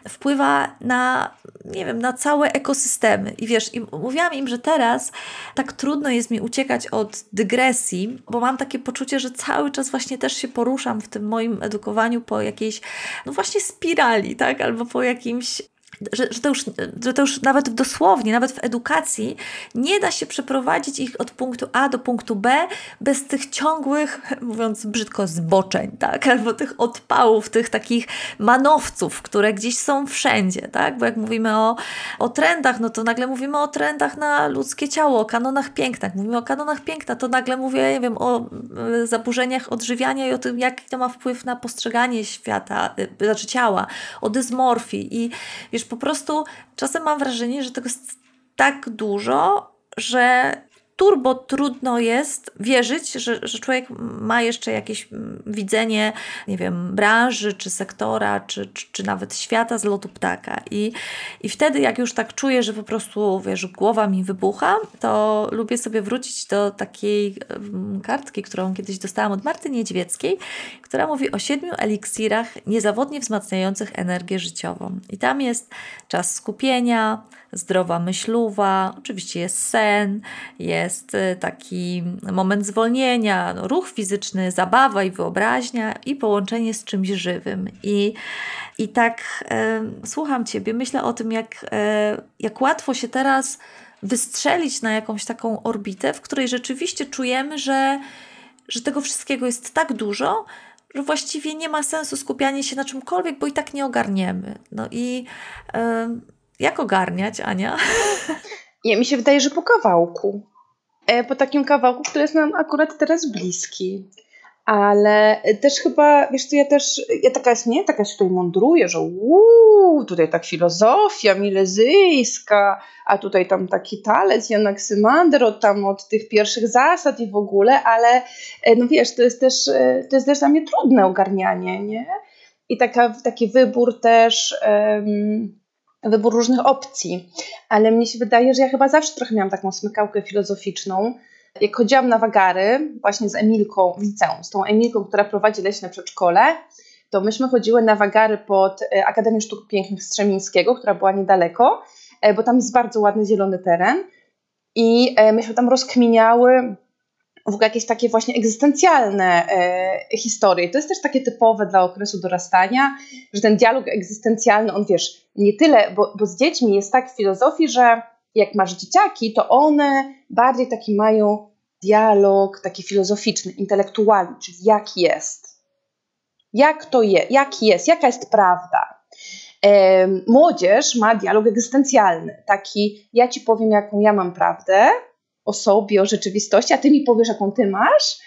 wpływa na, nie wiem, na całe ekosystemy. I wiesz, i mówiłam im, że teraz tak trudno jest mi uciekać od dygresji, bo mam takie poczucie, że cały czas właśnie też się poruszam w tym moim edukowaniu po jakiejś, no właśnie spirali, tak? Albo po jakimś że, że, to już, że to już nawet dosłownie, nawet w edukacji nie da się przeprowadzić ich od punktu A do punktu B bez tych ciągłych, mówiąc brzydko, zboczeń, tak? Albo tych odpałów, tych takich manowców, które gdzieś są wszędzie, tak? Bo jak mówimy o, o trendach, no to nagle mówimy o trendach na ludzkie ciało, o kanonach piękna. Jak mówimy o kanonach piękna, to nagle mówię, nie wiem, o e, zaburzeniach odżywiania i o tym, jaki to ma wpływ na postrzeganie świata, e, znaczy ciała, o dysmorfii i wiesz, po prostu czasem mam wrażenie, że tego jest tak dużo, że turbo trudno jest wierzyć, że, że człowiek ma jeszcze jakieś mm, widzenie, nie wiem, branży, czy sektora, czy, czy, czy, nawet świata z lotu ptaka. I, I wtedy, jak już tak czuję, że po prostu, wiesz, głowa mi wybucha, to lubię sobie wrócić do takiej mm, kartki, którą kiedyś dostałam od Marty Niedźwieckiej, która mówi o siedmiu eliksirach niezawodnie wzmacniających energię życiową. I tam jest czas skupienia, zdrowa myśluwa, oczywiście jest sen, jest y, taki moment zwolnienia, no, ruch fizyczny, zabawa i wyobraźnia i połączenie z czymś żywym. I, i tak e, słucham Ciebie, myślę o tym, jak, e, jak łatwo się teraz wystrzelić na jakąś taką orbitę, w której rzeczywiście czujemy, że, że tego wszystkiego jest tak dużo, że właściwie nie ma sensu skupianie się na czymkolwiek, bo i tak nie ogarniemy. No i e, jak ogarniać, Ania? Ja mi się wydaje, że po kawałku. E, po takim kawałku, który jest nam akurat teraz bliski. Ale też chyba, wiesz co, ja też, ja taka jest, nie, taka się tutaj mądruję, że uuu, tutaj tak filozofia milezyjska, a tutaj tam taki talec, Jan Aksymander od tam od tych pierwszych zasad i w ogóle, ale e, no wiesz, to jest też, e, to jest też dla mnie trudne ogarnianie, nie? I taka, taki wybór też, um, wybór różnych opcji, ale mnie się wydaje, że ja chyba zawsze trochę miałam taką smykałkę filozoficzną. Jak chodziłam na wagary, właśnie z Emilką w liceum, z tą Emilką, która prowadzi leśne przedszkole, to myśmy chodziły na wagary pod e, Akademię Sztuk Pięknych Strzemińskiego, która była niedaleko, e, bo tam jest bardzo ładny zielony teren i e, myśmy tam rozkminiały w ogóle jakieś takie właśnie egzystencjalne e, historie. To jest też takie typowe dla okresu dorastania, że ten dialog egzystencjalny, on wiesz, nie tyle, bo, bo z dziećmi jest tak w filozofii, że jak masz dzieciaki, to one bardziej taki mają dialog taki filozoficzny, intelektualny, czyli jak jest. Jak to jest, jak jest, jaka jest prawda. Młodzież ma dialog egzystencjalny, taki ja ci powiem, jaką ja mam prawdę o sobie, o rzeczywistości, a ty mi powiesz, jaką ty masz.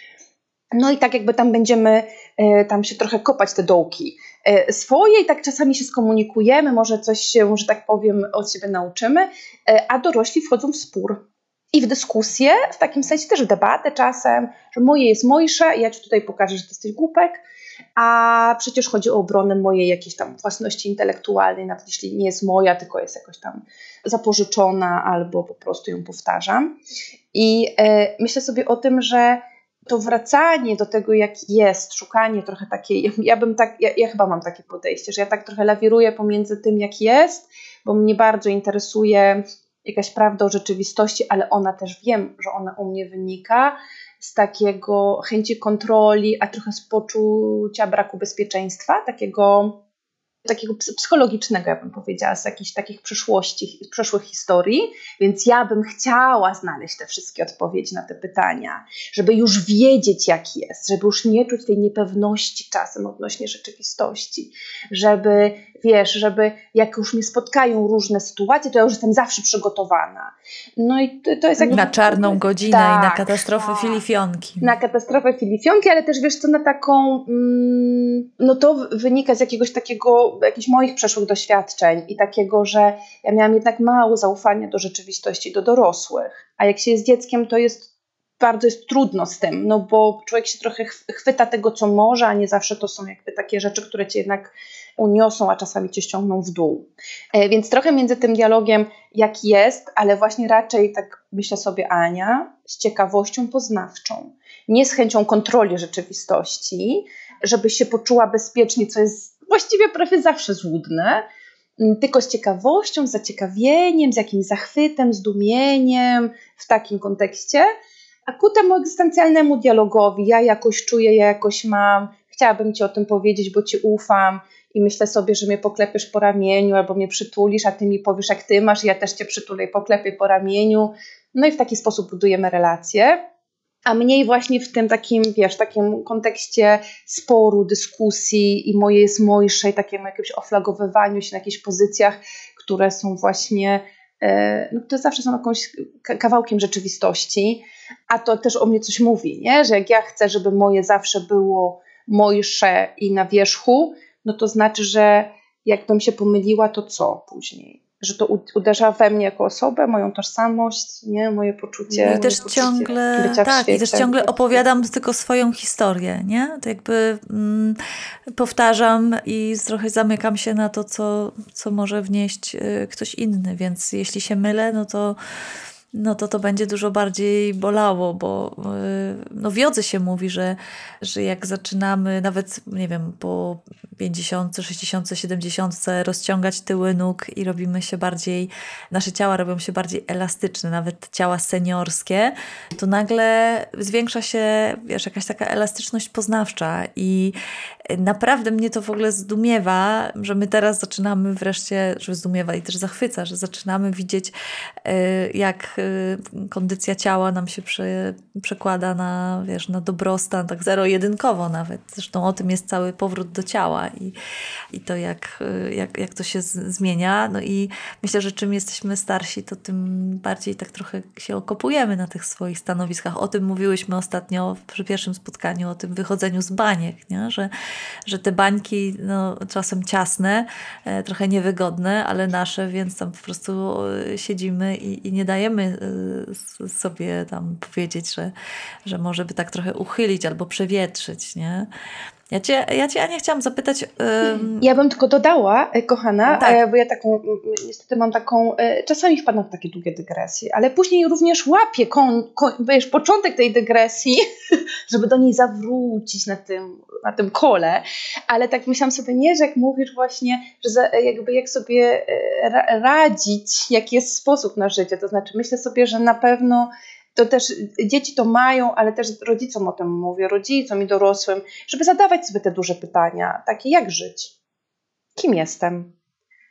No i tak jakby tam będziemy e, tam się trochę kopać te dołki. E, swoje i tak czasami się skomunikujemy, może coś się, że tak powiem, od siebie nauczymy, e, a dorośli wchodzą w spór i w dyskusję, w takim sensie też w debatę czasem, że moje jest mojsze ja ci tutaj pokażę, że ty jesteś głupek, a przecież chodzi o obronę mojej jakiejś tam własności intelektualnej, nawet jeśli nie jest moja, tylko jest jakoś tam zapożyczona albo po prostu ją powtarzam. I e, myślę sobie o tym, że to wracanie do tego, jak jest, szukanie trochę takiej, ja bym tak, ja, ja chyba mam takie podejście, że ja tak trochę lawiruję pomiędzy tym, jak jest, bo mnie bardzo interesuje jakaś prawda o rzeczywistości, ale ona też wiem, że ona u mnie wynika z takiego chęci kontroli, a trochę z poczucia braku bezpieczeństwa, takiego takiego psychologicznego, ja bym powiedziała, z jakichś takich przyszłości, przeszłych historii, więc ja bym chciała znaleźć te wszystkie odpowiedzi na te pytania, żeby już wiedzieć, jak jest, żeby już nie czuć tej niepewności czasem odnośnie rzeczywistości, żeby, wiesz, żeby jak już mnie spotkają różne sytuacje, to ja już jestem zawsze przygotowana. No i to, to jest jakby... Na czarną godzinę tak, i na tak, katastrofę tak. filifionki. Na katastrofę filifionki, ale też wiesz co, na taką, mm, no to wynika z jakiegoś takiego jakichś moich przeszłych doświadczeń i takiego, że ja miałam jednak mało zaufania do rzeczywistości, do dorosłych. A jak się jest dzieckiem, to jest bardzo jest trudno z tym, no bo człowiek się trochę chwyta tego, co może, a nie zawsze to są jakby takie rzeczy, które cię jednak uniosą, a czasami cię ściągną w dół. E, więc trochę między tym dialogiem, jak jest, ale właśnie raczej tak myślę sobie Ania, z ciekawością poznawczą, nie z chęcią kontroli rzeczywistości, żeby się poczuła bezpiecznie, co jest właściwie prawie zawsze złudne, tylko z ciekawością, z zaciekawieniem, z jakimś zachwytem, zdumieniem w takim kontekście, a ku temu egzystencjalnemu dialogowi, ja jakoś czuję, ja jakoś mam, chciałabym Ci o tym powiedzieć, bo Ci ufam i myślę sobie, że mnie poklepiesz po ramieniu albo mnie przytulisz, a Ty mi powiesz, jak Ty masz, ja też Cię przytulę i poklepię po ramieniu. No i w taki sposób budujemy relacje a mniej właśnie w tym takim, wiesz, takim kontekście sporu, dyskusji i moje jest mojsze i takim jakimś oflagowywaniu się na jakichś pozycjach, które są właśnie, e, no, to zawsze są jakąś kawałkiem rzeczywistości, a to też o mnie coś mówi, nie? że jak ja chcę, żeby moje zawsze było mojsze i na wierzchu, no to znaczy, że jakbym się pomyliła, to co później? że to uderza we mnie jako osobę, moją tożsamość, nie, moje poczucie. I też poczucie ciągle, tak, i też ciągle opowiadam tylko swoją historię, nie? To jakby mm, powtarzam i trochę zamykam się na to, co, co może wnieść y, ktoś inny, więc jeśli się mylę, no to no to to będzie dużo bardziej bolało, bo y, no wiodze się mówi, że, że jak zaczynamy nawet, nie wiem, po 50, 60, 70 rozciągać tyły nóg i robimy się bardziej, nasze ciała robią się bardziej elastyczne, nawet ciała seniorskie, to nagle zwiększa się, wiesz, jakaś taka elastyczność poznawcza i naprawdę mnie to w ogóle zdumiewa, że my teraz zaczynamy wreszcie, że zdumiewa i też zachwyca, że zaczynamy widzieć, y, jak y, kondycja ciała nam się prze, przekłada na, wiesz, na dobrostan, tak zero-jedynkowo nawet. Zresztą o tym jest cały powrót do ciała i, i to, jak, y, jak, jak to się z, zmienia. No i myślę, że czym jesteśmy starsi, to tym bardziej tak trochę się okopujemy na tych swoich stanowiskach. O tym mówiłyśmy ostatnio przy pierwszym spotkaniu, o tym wychodzeniu z baniek, nie? że że te bańki no, czasem ciasne, e, trochę niewygodne, ale nasze, więc tam po prostu e, siedzimy i, i nie dajemy sobie tam powiedzieć, że, że może by tak trochę uchylić albo przewietrzyć, nie? Ja cię, ja cię Ania, chciałam zapytać. Ja bym tylko dodała, e, kochana, tak. E, bo ja taką, niestety mam taką, e, czasami wpadam w takie długie dygresje, ale później również łapię kon, kon, wiesz, początek tej dygresji, żeby do niej zawrócić na tym, na tym kole, ale tak myślałam sobie, nie, że jak mówisz właśnie, że za, jakby jak sobie radzić, jaki jest sposób na życie, to znaczy myślę sobie, że na pewno to też dzieci to mają, ale też rodzicom o tym mówię, rodzicom i dorosłym, żeby zadawać sobie te duże pytania, takie jak żyć, kim jestem,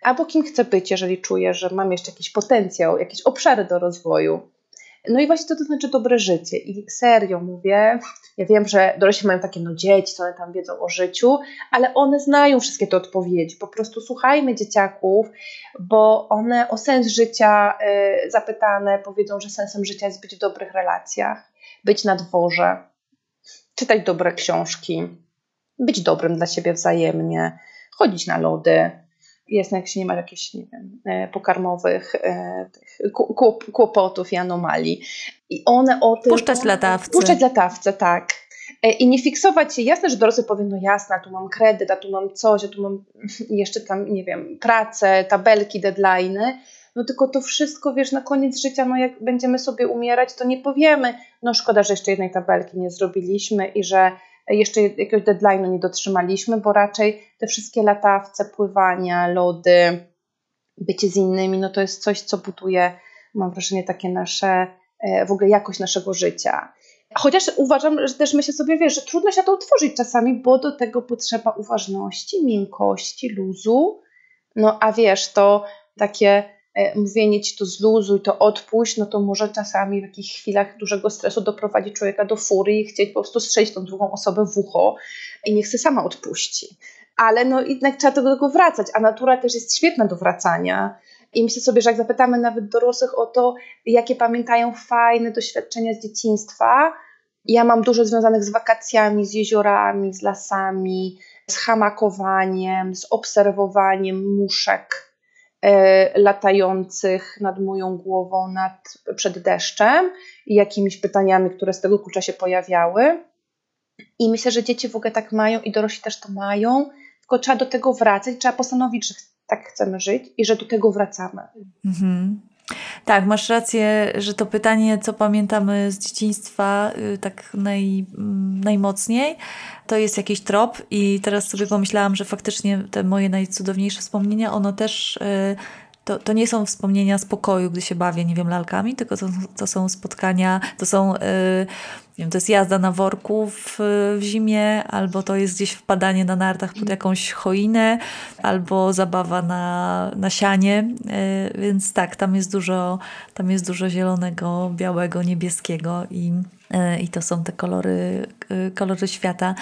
albo kim chcę być, jeżeli czuję, że mam jeszcze jakiś potencjał, jakieś obszary do rozwoju. No i właśnie to, to znaczy dobre życie. I serio mówię, ja wiem, że dorośli mają takie, no dzieci, co one tam wiedzą o życiu, ale one znają wszystkie te odpowiedzi. Po prostu słuchajmy dzieciaków, bo one o sens życia y, zapytane powiedzą, że sensem życia jest być w dobrych relacjach, być na dworze, czytać dobre książki, być dobrym dla siebie wzajemnie, chodzić na lody, jest, jak się nie ma jakichś, nie wiem, e, pokarmowych e, kłopotów i anomalii. I one o tym... Puszczać latawce. Puszczać latawce, tak. E, I nie fiksować się, jasne, że dorosły powie, no jasne, tu mam kredyt, a tu mam coś, a tu mam jeszcze tam, nie wiem, pracę, tabelki, deadline'y, no tylko to wszystko, wiesz, na koniec życia, no jak będziemy sobie umierać, to nie powiemy, no szkoda, że jeszcze jednej tabelki nie zrobiliśmy i że jeszcze jakiegoś deadline'u nie dotrzymaliśmy, bo raczej te wszystkie latawce, pływania, lody, bycie z innymi, no to jest coś, co buduje, mam wrażenie, takie nasze, e, w ogóle jakość naszego życia. Chociaż uważam, że też myślę sobie, wiesz, że trudno się to utworzyć czasami, bo do tego potrzeba uważności, miękkości, luzu. No a wiesz, to takie mówienie ci to zluzuj, to odpuść, no to może czasami w jakichś chwilach dużego stresu doprowadzić człowieka do fury i chcieć po prostu strzelić tą drugą osobę w ucho i niech się sama odpuści. Ale no jednak trzeba do tego wracać, a natura też jest świetna do wracania. I myślę sobie, że jak zapytamy nawet dorosłych o to, jakie pamiętają fajne doświadczenia z dzieciństwa, ja mam dużo związanych z wakacjami, z jeziorami, z lasami, z hamakowaniem, z obserwowaniem muszek E, latających nad moją głową nad, przed deszczem i jakimiś pytaniami, które z tego klucza się pojawiały. I myślę, że dzieci w ogóle tak mają i dorośli też to mają, tylko trzeba do tego wracać, trzeba postanowić, że tak chcemy żyć i że do tego wracamy. Mhm. Tak, masz rację, że to pytanie, co pamiętamy z dzieciństwa, y, tak naj, mm, najmocniej, to jest jakiś trop. I teraz sobie pomyślałam, że faktycznie te moje najcudowniejsze wspomnienia, ono też. Y, to, to nie są wspomnienia spokoju, gdy się bawię, nie wiem, lalkami, tylko to, to są spotkania, to są. Yy, wiem, to jest jazda na worku w, w zimie, albo to jest gdzieś wpadanie na nartach pod jakąś choinę, albo zabawa na, na sianie. Yy, więc tak, tam jest dużo, tam jest dużo zielonego, białego, niebieskiego i E, i to są te kolory, e, kolory świata.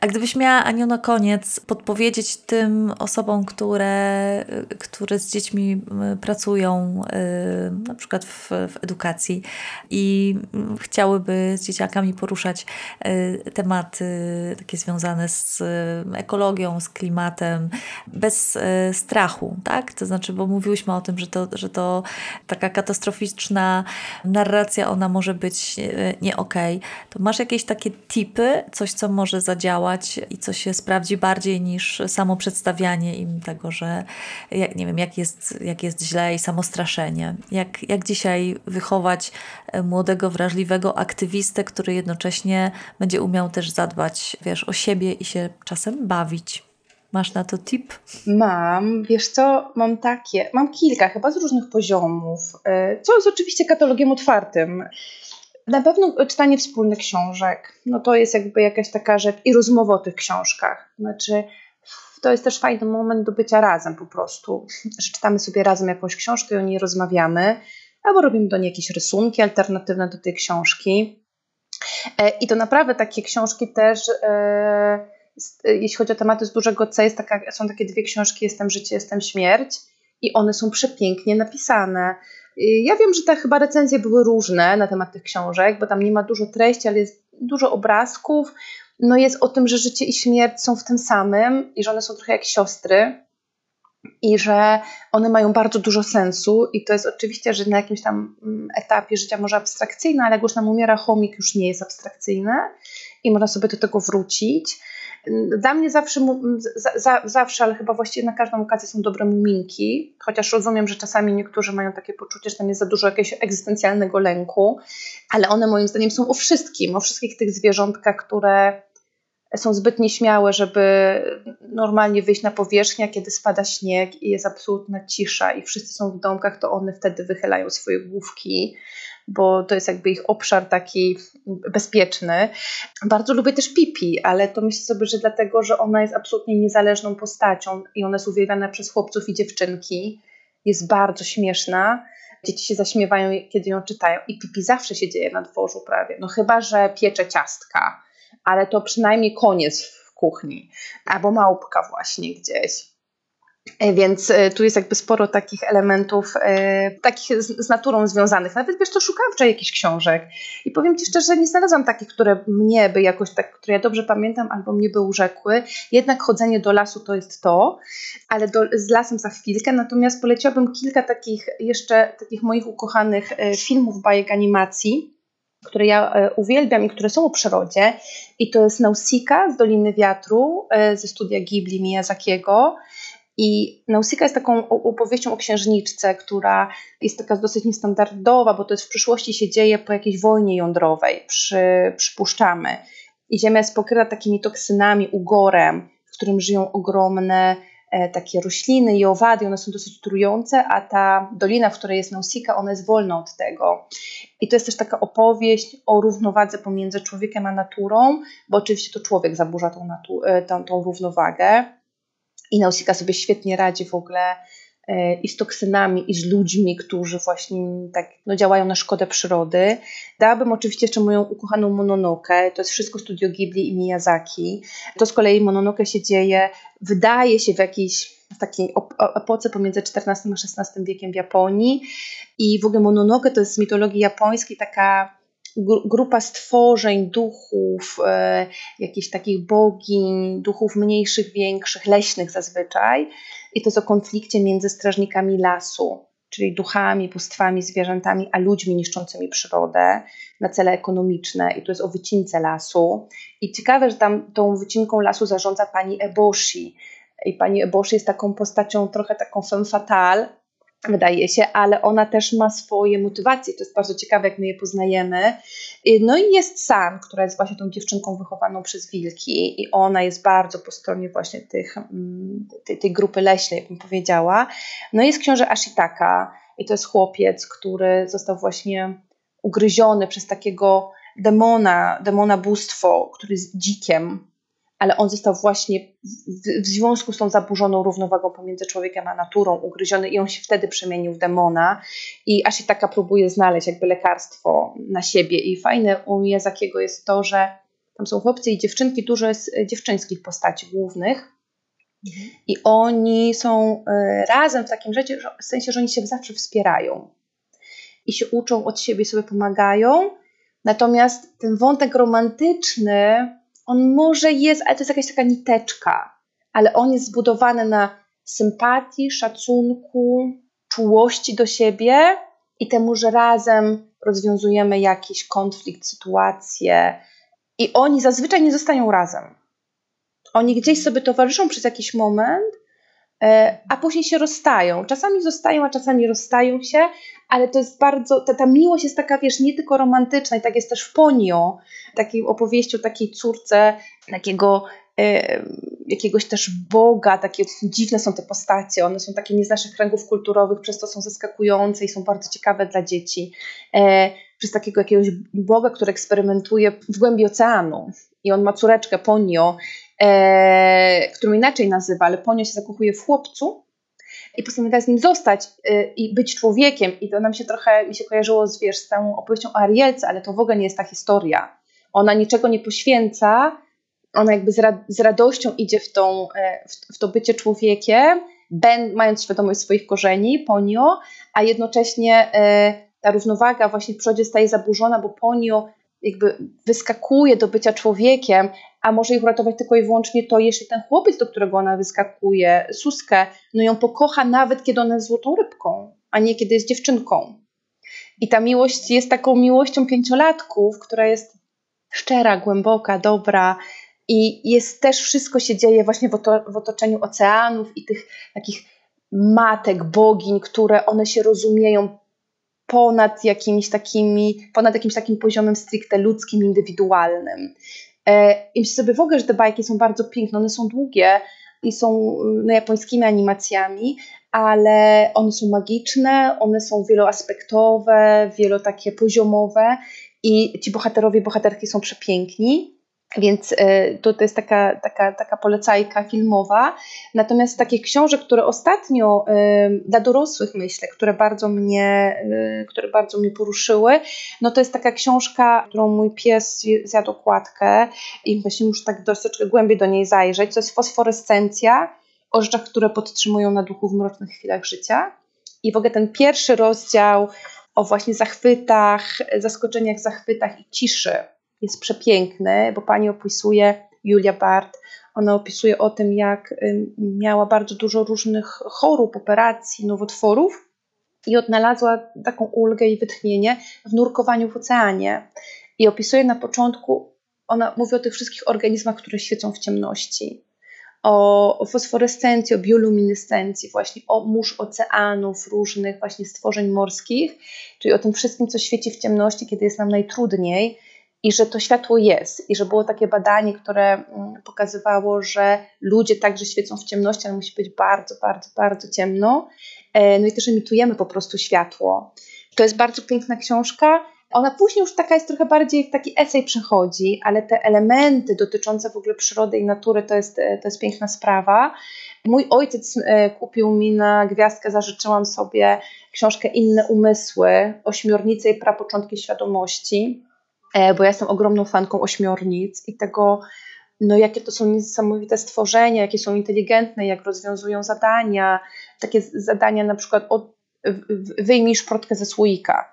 A gdybyś miała, Aniu, na koniec podpowiedzieć tym osobom, które, które z dziećmi pracują, e, na przykład w, w edukacji i chciałyby z dzieciakami poruszać tematy takie związane z ekologią, z klimatem, bez strachu, tak? To znaczy, bo mówiłyśmy o tym, że to, że to taka katastroficzna narracja, ona może być nie ok, to masz jakieś takie tipy, coś, co może zadziałać i co się sprawdzi bardziej niż samo przedstawianie im tego, że jak, nie wiem, jak jest, jak jest źle i samo straszenie. Jak, jak dzisiaj wychować e, młodego, wrażliwego aktywistę, który jednocześnie będzie umiał też zadbać, wiesz, o siebie i się czasem bawić. Masz na to tip? Mam, wiesz co, mam takie, mam kilka, chyba z różnych poziomów, e, co jest oczywiście katalogiem otwartym. Na pewno czytanie wspólnych książek, no to jest jakby jakaś taka rzecz i rozmowa o tych książkach. Znaczy, to jest też fajny moment do bycia razem po prostu, że czytamy sobie razem jakąś książkę i o niej rozmawiamy, albo robimy do niej jakieś rysunki alternatywne do tej książki. E, I to naprawdę takie książki też, e, jeśli chodzi o tematy z dużego C, taka, są takie dwie książki, Jestem życie, jestem śmierć i one są przepięknie napisane. Ja wiem, że te chyba recenzje były różne na temat tych książek, bo tam nie ma dużo treści, ale jest dużo obrazków. No jest o tym, że życie i śmierć są w tym samym i że one są trochę jak siostry i że one mają bardzo dużo sensu i to jest oczywiście, że na jakimś tam mm, etapie życia może abstrakcyjne, ale jak już nam umiera chomik, już nie jest abstrakcyjne i można sobie do tego wrócić. Dla mnie zawsze, za, zawsze, ale chyba właściwie na każdą okazję są dobre muminki, chociaż rozumiem, że czasami niektórzy mają takie poczucie, że tam jest za dużo jakiegoś egzystencjalnego lęku, ale one moim zdaniem są o wszystkim, o wszystkich tych zwierzątkach, które są zbyt nieśmiałe, żeby normalnie wyjść na powierzchnię, kiedy spada śnieg i jest absolutna cisza i wszyscy są w domkach, to one wtedy wychylają swoje główki bo to jest jakby ich obszar taki bezpieczny. Bardzo lubię też Pipi, ale to myślę sobie, że dlatego, że ona jest absolutnie niezależną postacią i ona jest uwielbiana przez chłopców i dziewczynki. Jest bardzo śmieszna. dzieci się zaśmiewają, kiedy ją czytają i pipi zawsze się dzieje na dworzu prawie, no chyba, że piecze ciastka, ale to przynajmniej koniec w kuchni, albo małpka właśnie gdzieś. E, więc e, tu jest jakby sporo takich elementów, e, takich z, naturą związanych. Nawet wiesz, to szukałam wczoraj jakichś książek i powiem Ci szczerze, nie znalazłam takich, które mnie by jakoś tak, które ja dobrze pamiętam albo mnie by urzekły. Jednak chodzenie do lasu to jest to, ale do, z lasem za chwilkę. Natomiast poleciłabym kilka takich jeszcze takich moich ukochanych filmów, bajek, animacji które ja uwielbiam i które są o przyrodzie. I to jest Nausicaa z Doliny Wiatru ze studia Ghibli Miyazakiego. I Nausicaa jest taką opowieścią o księżniczce, która jest taka dosyć niestandardowa, bo to jest w przyszłości się dzieje po jakiejś wojnie jądrowej, przy, przypuszczamy. I Ziemia jest pokryta takimi toksynami, ugorem, w którym żyją ogromne e, takie rośliny i owady, one są dosyć trujące, a ta dolina, w której jest Nausicaa, ona jest wolna od tego. I to jest też taka opowieść o równowadze pomiędzy człowiekiem a naturą, bo oczywiście to człowiek zaburza tą, e, tą, tą równowagę i Nausicaa sobie świetnie radzi w ogóle e, i z toksynami, i z ludźmi, którzy właśnie tak no, działają na szkodę przyrody. Dałabym oczywiście jeszcze moją ukochaną Mononoke, to jest wszystko studio Ghibli i Miyazaki. To z kolei Mononoke się dzieje, wydaje się w jakiejś w takiej epoce pomiędzy XIV a XVI wiekiem w Japonii i w ogóle Mononoke to jest z mitologii japońskiej taka grupa stworzeń, duchów, e, jakichś takich bogiń, duchów mniejszych, większych, leśnych zazwyczaj. I to jest o konflikcie między strażnikami lasu, czyli duchami, bóstwami, zwierzętami, a ludźmi niszczącymi przyrodę na cele ekonomiczne. I to jest o wycince lasu. I ciekawe, że tam tą wycinką lasu zarządza pani Eboshi. I pani Eboshi jest taką postacią trochę taką femme fatale, wydaje się, ale ona też ma swoje motywacje. To jest bardzo ciekawe, jak my je poznajemy. No i jest San, która jest właśnie tą dziewczynką wychowaną przez wilki i ona jest bardzo po stronie właśnie tych, mm, tej, tej grupy leśnej, bym powiedziała. No i jest książę Ashitaka i to jest chłopiec, który został właśnie ugryziony przez takiego demona, demona bóstwo, który jest dzikiem, ale on został właśnie w, w, związku z tą zaburzoną równowagą pomiędzy człowiekiem a naturą ugryziony i on się wtedy przemienił w demona. I aż i taka próbuje znaleźć jakby lekarstwo na siebie. I fajne u Jazakiego jest to, że tam są chłopcy i dziewczynki, dużo jest e, dziewczynskich postaci głównych. I oni są e, razem w takim rzeczy, w sensie, że oni się zawsze wspierają. I się uczą od siebie, sobie pomagają, natomiast ten wątek romantyczny on może jest, ale to jest jakaś taka niteczka, ale on jest zbudowany na sympatii, szacunku, czułości do siebie i temu, że razem rozwiązujemy jakiś konflikt, sytuację. I oni zazwyczaj nie zostają razem. Oni gdzieś sobie towarzyszą przez jakiś moment, a później się rozstają. Czasami zostają, a czasami rozstają się, ale to jest bardzo, ta, ta miłość jest taka, wiesz, nie tylko romantyczna i tak jest też w Ponio, takiej opowieści o takiej córce takiego e, jakiegoś też Boga, takie dziwne są te postacie, one są takie nie z naszych kręgów kulturowych, przez to są zaskakujące i są bardzo ciekawe dla dzieci. E, przez takiego jakiegoś Boga, który eksperymentuje w głębi oceanu i on ma córeczkę Ponio, e, którą inaczej nazywa, ale Ponio się zakochuje w chłopcu, i postanawia z nim zostać y, i być człowiekiem. I to nam się trochę mi się kojarzyło z, wiesz, z tą opowieścią o Arielce, ale to w ogóle nie jest ta historia. Ona niczego nie poświęca, ona jakby z, ra z radością idzie w, tą, e, w, w to bycie człowiekiem, ben, mając świadomość swoich korzeni, ponio, a jednocześnie e, ta równowaga właśnie w przodzie staje zaburzona, bo ponio jakby wyskakuje do bycia człowiekiem, a może ich uratować tylko i wyłącznie to, jeśli ten chłopiec, do którego ona wyskakuje, Suskę, no ją pokocha nawet, kiedy ona jest złotą rybką, a nie kiedy jest dziewczynką. I ta miłość jest taką miłością pięciolatków, która jest szczera, głęboka, dobra i jest też wszystko się dzieje właśnie w, w otoczeniu oceanów i tych takich matek, bogiń, które one się rozumieją ponad jakimiś takimi, ponad jakimś takim poziomem stricte ludzkim, indywidualnym. E, I myślę sobie w ogóle, że te bajki są bardzo piękne, one są długie i są no, japońskimi animacjami, ale one są magiczne, one są wieloaspektowe, wielo takie poziomowe i ci bohaterowie, bohaterki są przepiękni. Więc e, to, to jest taka, taka, taka polecajka filmowa. Natomiast takich książek, które ostatnio e, dla dorosłych myślę, które bardzo mnie, e, które bardzo mnie poruszyły, no to jest taka książka, którą mój pies zjadł okładkę i właśnie muszę tak dosyć głębiej do niej zajrzeć. To jest Fosforescencja o rzeczach, które podtrzymują na duchu w mrocznych chwilach życia. I w ogóle ten pierwszy rozdział o właśnie zachwytach, zaskoczeniach, zachwytach i ciszy jest przepiękny, bo pani opisuje, Julia Bart, ona opisuje o tym, jak miała bardzo dużo różnych chorób, operacji, nowotworów i odnalazła taką ulgę i wytchnienie w nurkowaniu w oceanie. I opisuje na początku, ona mówi o tych wszystkich organizmach, które świecą w ciemności. O, fosforescencji, o bioluminescencji, właśnie o mórz oceanów, różnych właśnie stworzeń morskich, czyli o tym wszystkim, co świeci w ciemności, kiedy jest nam najtrudniej i że to światło jest, i że było takie badanie, które mm, pokazywało, że ludzie także świecą w ciemności, ale musi być bardzo, bardzo, bardzo ciemno. E, no i też emitujemy po prostu światło. To jest bardzo piękna książka. Ona później już taka jest trochę bardziej taki esej przechodzi, ale te elementy dotyczące w ogóle przyrody i natury to jest, e, to jest piękna sprawa. Mój ojciec e, kupił mi na gwiazdkę, zażyczyłam sobie książkę Inne umysły, ośmiornice i prapoczątki świadomości. E, bo ja jestem ogromną fanką ośmiornic i tego, no jakie to są niesamowite stworzenia, jakie są inteligentne, jak rozwiązują zadania, takie zadania na przykład od wyjmij szprotkę ze słoika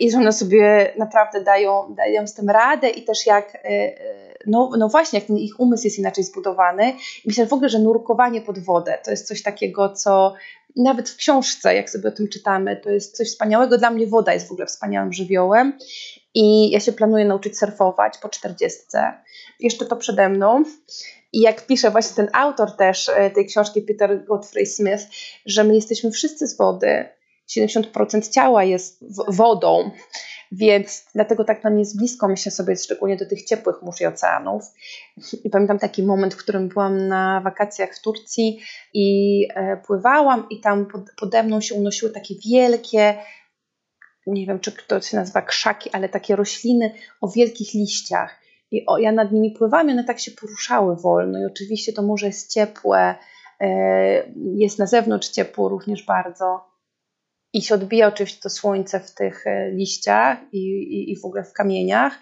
i że one sobie naprawdę dają, dają z tym radę i też jak, e, e, no, no właśnie, jak ten ich umysł jest inaczej zbudowany. Myślę w ogóle, że nurkowanie pod wodę to jest coś takiego, co nawet w książce, jak sobie o tym czytamy, to jest coś wspaniałego. Dla mnie woda jest w ogóle wspaniałym żywiołem i ja się planuję nauczyć surfować po 40. Jeszcze to przede mną. I jak pisze właśnie ten autor też e, tej książki, Peter Godfrey Smith, że my jesteśmy wszyscy z wody, 70% ciała jest wodą, więc dlatego tak nam jest blisko, myślę sobie, szczególnie do tych ciepłych mórz i oceanów. I pamiętam taki moment, w którym byłam na wakacjach w Turcji i e, pływałam i tam pode mną się unosiły takie wielkie, nie wiem, czy to się nazywa krzaki, ale takie rośliny o wielkich liściach. I o, ja nad nimi pływałam i one tak się poruszały wolno. I oczywiście to morze jest ciepłe, e, jest na zewnątrz ciepło również bardzo. I się odbija oczywiście to słońce w tych e, liściach i, i, i w ogóle w kamieniach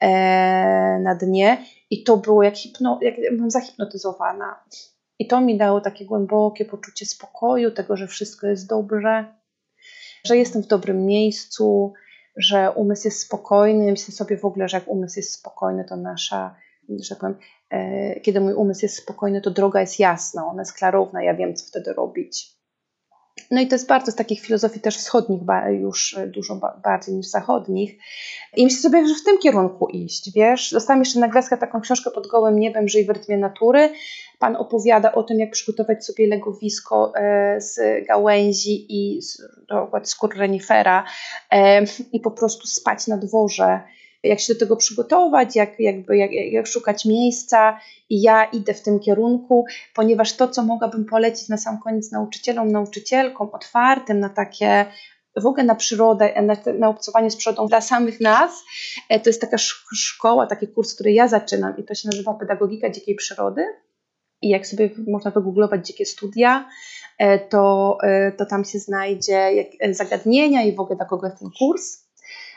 e, na dnie. I to było jak, hipno, jak byłam zahipnotyzowana. I to mi dało takie głębokie poczucie spokoju, tego, że wszystko jest dobrze, że jestem w dobrym miejscu, że umysł jest spokojny. Myślę sobie w ogóle, że jak umysł jest spokojny, to nasza, że tak powiem, e, kiedy mój umysł jest spokojny, to droga jest jasna, ona jest klarowna, ja wiem, co wtedy robić. No i to jest bardzo z takich filozofii też wschodnich, już dużo bardziej niż zachodnich. I myślę sobie, że w tym kierunku iść, wiesz. Dostałam jeszcze na gwiazdkę taką książkę pod gołym niebem, Żyj w rytmie natury. Pan opowiada o tym, jak przygotować sobie legowisko e, z gałęzi i z, skór renifera e, i po prostu spać na dworze jak się do tego przygotować, jak, jakby, jak, jak szukać miejsca. I ja idę w tym kierunku, ponieważ to, co mogłabym polecić na sam koniec nauczycielom, nauczycielkom, otwartym na takie w ogóle na przyrodę, na, na obcowanie z przyrodą dla samych nas. E, to jest taka szkoła, taki kurs, który ja zaczynam i to się nazywa Pedagogika Dzikiej Przyrody. I jak sobie można wygooglować dzikie studia, e, to, e, to tam się znajdzie zagadnienia i w ogóle dla kogo ten kurs.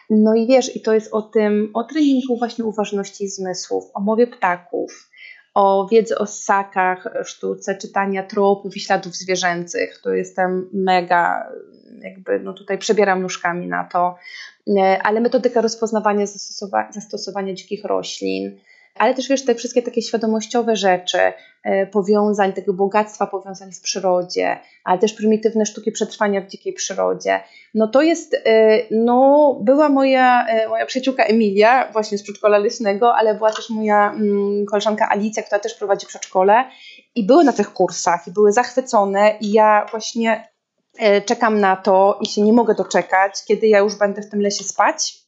No i wiesz, i to jest o tym, o treningu właśnie uważności zmysłów, o mowie ptaków, o wiedzy o ssakach, sztuce czytania tropów i śladów zwierzęcych. To jestem mega, jakby no tutaj przebieram nóżkami na to, e, ale metodyka rozpoznawania zastosowania, zastosowania dzikich roślin, ale też wiesz, te wszystkie takie świadomościowe rzeczy, e, powiązań, tego bogactwa powiązań w przyrodzie, ale też prymitywne sztuki przetrwania w dzikiej przyrodzie. No to jest, e, no była moja, e, moja przyjaciółka Emilia właśnie z przedszkola leśnego, ale była też moja mm, koleżanka Alicja, która też prowadzi przedszkole i były na tych kursach i były zachwycone i ja właśnie czekam na to i się nie mogę doczekać, kiedy ja już będę w tym lesie spać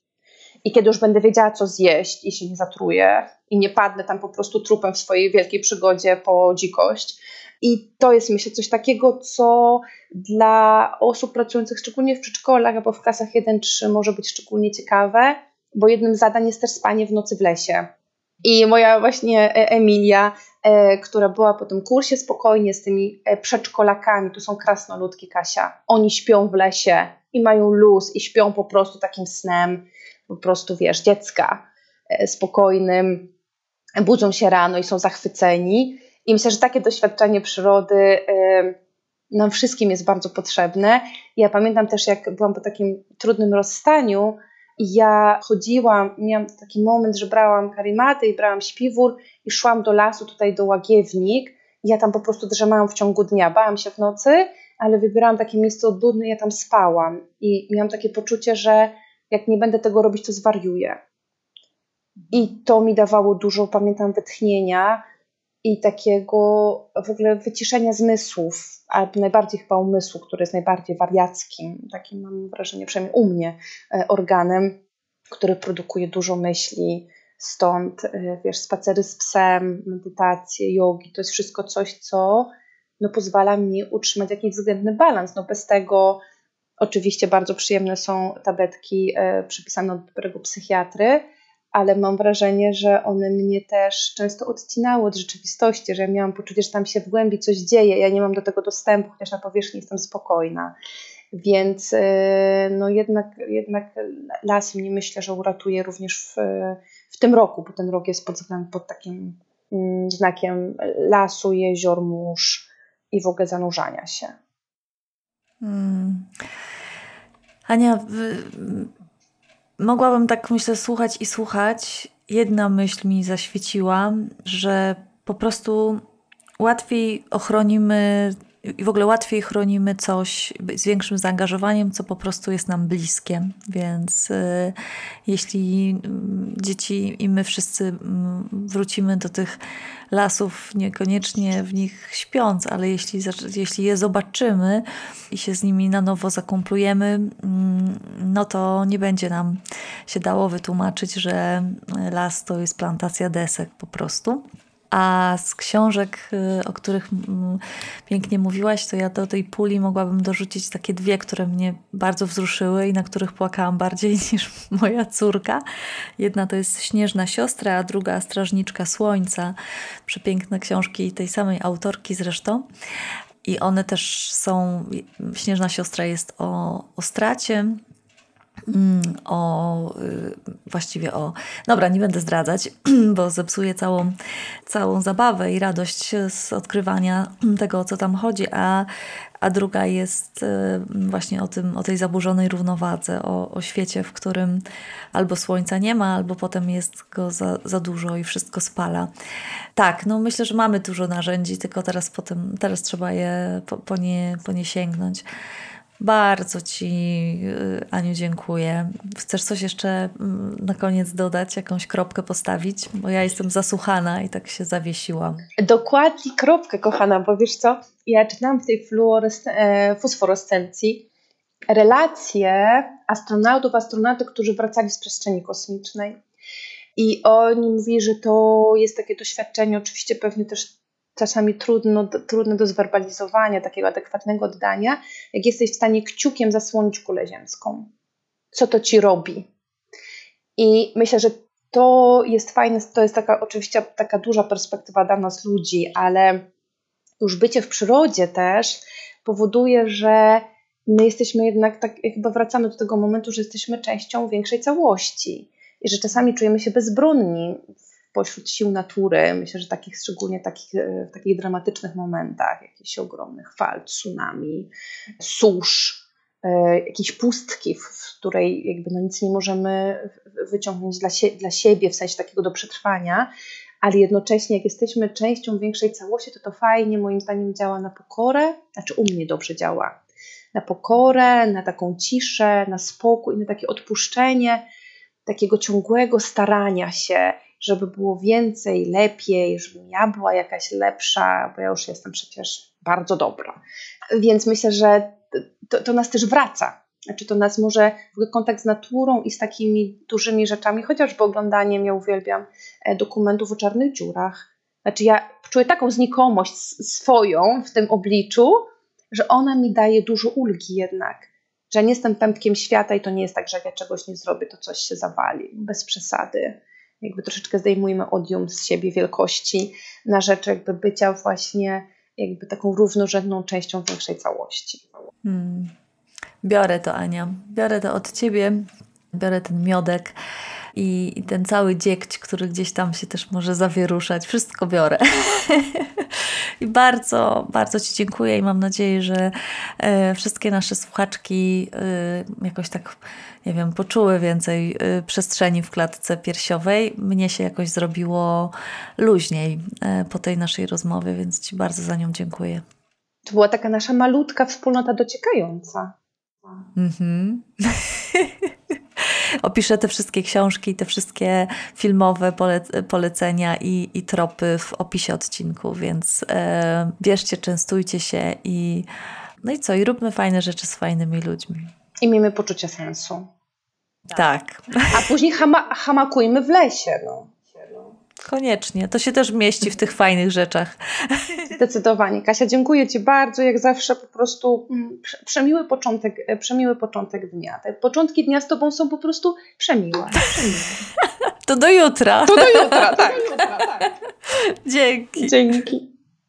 i kiedy już będę wiedziała, co zjeść i się nie zatruję i nie padnę tam po prostu trupem w swojej wielkiej przygodzie po dzikość. I to jest, myślę, coś takiego, co dla osób pracujących szczególnie w przedszkolach albo w klasach 1-3 może być szczególnie ciekawe, bo jednym z zadań jest też spanie w nocy w lesie. I moja właśnie e, Emilia, e, która była po tym kursie spokojnie z tymi e, przedszkolakami, to są krasnoludki Kasia, oni śpią w lesie i mają luz i śpią po prostu takim snem, po prostu wiesz, dziecka spokojnym, budzą się rano i są zachwyceni. I myślę, że takie doświadczenie przyrody nam wszystkim jest bardzo potrzebne. Ja pamiętam też, jak byłam po takim trudnym rozstaniu, i ja chodziłam, miałam taki moment, że brałam karimaty i brałam śpiwór i szłam do lasu, tutaj do Łagiewnik. I ja tam po prostu drzemałam w ciągu dnia. Bałam się w nocy, ale wybierałam takie miejsce odludne ja tam spałam. I miałam takie poczucie, że jak nie będę tego robić, to zwariuję. I to mi dawało dużo, pamiętam, wytchnienia i takiego w ogóle wyciszenia zmysłów, albo najbardziej chyba umysłu, który jest najbardziej wariackim, takim mam wrażenie, przynajmniej u mnie, e, organem, który produkuje dużo myśli. Stąd, e, wiesz, spacery z psem, medytacje, jogi, to jest wszystko coś, co no, pozwala mi utrzymać jakiś względny balans. No, bez tego oczywiście bardzo przyjemne są tabletki e, przypisane od dobrego psychiatry, ale mam wrażenie, że one mnie też często odcinały od rzeczywistości, że ja miałam poczucie, że tam się w głębi coś dzieje, ja nie mam do tego dostępu, chociaż na powierzchni jestem spokojna. Więc y, no jednak, jednak las mnie myślę, że uratuje również w, w tym roku, bo ten rok jest pod, pod takim mm, znakiem lasu, jezior, mórz i w ogóle zanurzania się. Hmm. Ania, mogłabym tak myślę słuchać i słuchać. Jedna myśl mi zaświeciła, że po prostu łatwiej ochronimy i w ogóle łatwiej chronimy coś z większym zaangażowaniem, co po prostu jest nam bliskie. Więc y, jeśli y, dzieci i my wszyscy y, wrócimy do tych lasów, niekoniecznie w nich śpiąc, ale jeśli, jeśli je zobaczymy i się z nimi na nowo zakumplujemy, mm, no to nie będzie nam się dało wytłumaczyć, że las to jest plantacja desek po prostu. A z książek, y, o których mm, pięknie mówiłaś, to ja do tej puli mogłabym dorzucić takie dwie, które mnie bardzo wzruszyły i na których płakałam bardziej niż moja córka. Jedna to jest Śnieżna Siostra, a druga Strażniczka Słońca. Przepiękne książki tej samej autorki zresztą. I one też są. Śnieżna Siostra jest o, o stracie, o y, właściwie o. Dobra, nie będę zdradzać, bo zepsuję całą, całą zabawę i radość z odkrywania tego, o co tam chodzi, a, a druga jest y, właśnie o, tym, o tej zaburzonej równowadze, o, o świecie, w którym albo słońca nie ma, albo potem jest go za, za dużo i wszystko spala. Tak, no myślę, że mamy dużo narzędzi, tylko teraz, potem, teraz trzeba je po, po, nie, po nie sięgnąć. Bardzo Ci, y, Aniu, dziękuję. Chcesz coś jeszcze mm, na koniec dodać, jakąś kropkę postawić? Bo ja jestem zasłuchana i tak się zawiesiłam. Dokładnie kropkę, kochana, bo wiesz co? Ja czytałam w tej e, fosforescencji relacje astronautów, astronautek, którzy wracali z przestrzeni kosmicznej. I oni mówili, że to jest takie doświadczenie, oczywiście pewnie też czasami trudno, trudne do zwerbalizowania, takiego adekwatnego oddania, jak jesteś w stanie kciukiem zasłonić kulę ziemską. Co to ci robi? I myślę, że to jest fajne, to jest taka oczywiście taka duża perspektywa dla nas ludzi, ale już bycie w przyrodzie też powoduje, że my jesteśmy jednak tak, chyba wracamy do tego momentu, że jesteśmy częścią większej całości i że czasami czujemy się bezbronni pośród sił natury. Myślę, że takich szczególnie takich, e, w takich dramatycznych momentach, jakichś ogromnych fal, tsunami, susz, e, jakiejś pustki, w której jakby no nic nie możemy wyciągnąć dla, sie dla siebie, w sensie takiego do przetrwania, ale jednocześnie jak jesteśmy częścią większej całości, to to fajnie moim zdaniem działa na pokorę, znaczy u mnie dobrze działa, na pokorę, na taką ciszę, na spokój, na takie odpuszczenie, takiego ciągłego starania się żeby było więcej, lepiej, żebym ja była jakaś lepsza, bo ja już jestem przecież bardzo dobra. Więc myślę, że to, to nas też wraca. Znaczy to nas może w kontakt z naturą i z takimi dużymi rzeczami, chociażby oglądaniem, ja uwielbiam e, dokumentów o czarnych dziurach. Znaczy ja czuję taką znikomość swoją w tym obliczu, że ona mi daje dużo ulgi jednak. Że nie jestem pępkiem świata i to nie jest tak, że jak ja czegoś nie zrobię, to coś się zawali. Bez przesady jakby troszeczkę zdejmujemy odium z siebie wielkości na rzecz jakby bycia właśnie jakby taką równorzędną częścią większej całości. Hmm. Biorę to, Ania. Biorę to od ciebie. Biorę ten miodek i, i ten cały dziegć, który gdzieś tam się też może zawieruszać. Wszystko biorę. I bardzo, bardzo Ci dziękuję i mam nadzieję, że e, wszystkie nasze słuchaczki e, jakoś tak, nie wiem, poczuły więcej e, przestrzeni w klatce piersiowej. Mnie się jakoś zrobiło luźniej po tej naszej rozmowie, więc Ci bardzo za nią dziękuję. To była taka nasza malutka wspólnota dociekająca. Mhm. Opiszę te wszystkie książki, te wszystkie filmowe polecenia i, i tropy w opisie odcinku, więc e, bierzcie, częstujcie się i no i co, i róbmy fajne rzeczy z fajnymi ludźmi. I miejmy poczucie sensu. Tak. A później hama, hamakujmy w lesie. No. Koniecznie. To się też mieści w tych fajnych rzeczach. Zdecydowanie. Kasia, dziękuję Ci bardzo. Jak zawsze po prostu mm, przemiły początek, e, przemiły początek dnia. Te początki dnia z Tobą są po prostu przemiłe. przemiłe. To do jutra. To do jutra, tak. Do jutra, tak. Dzięki. Dzięki.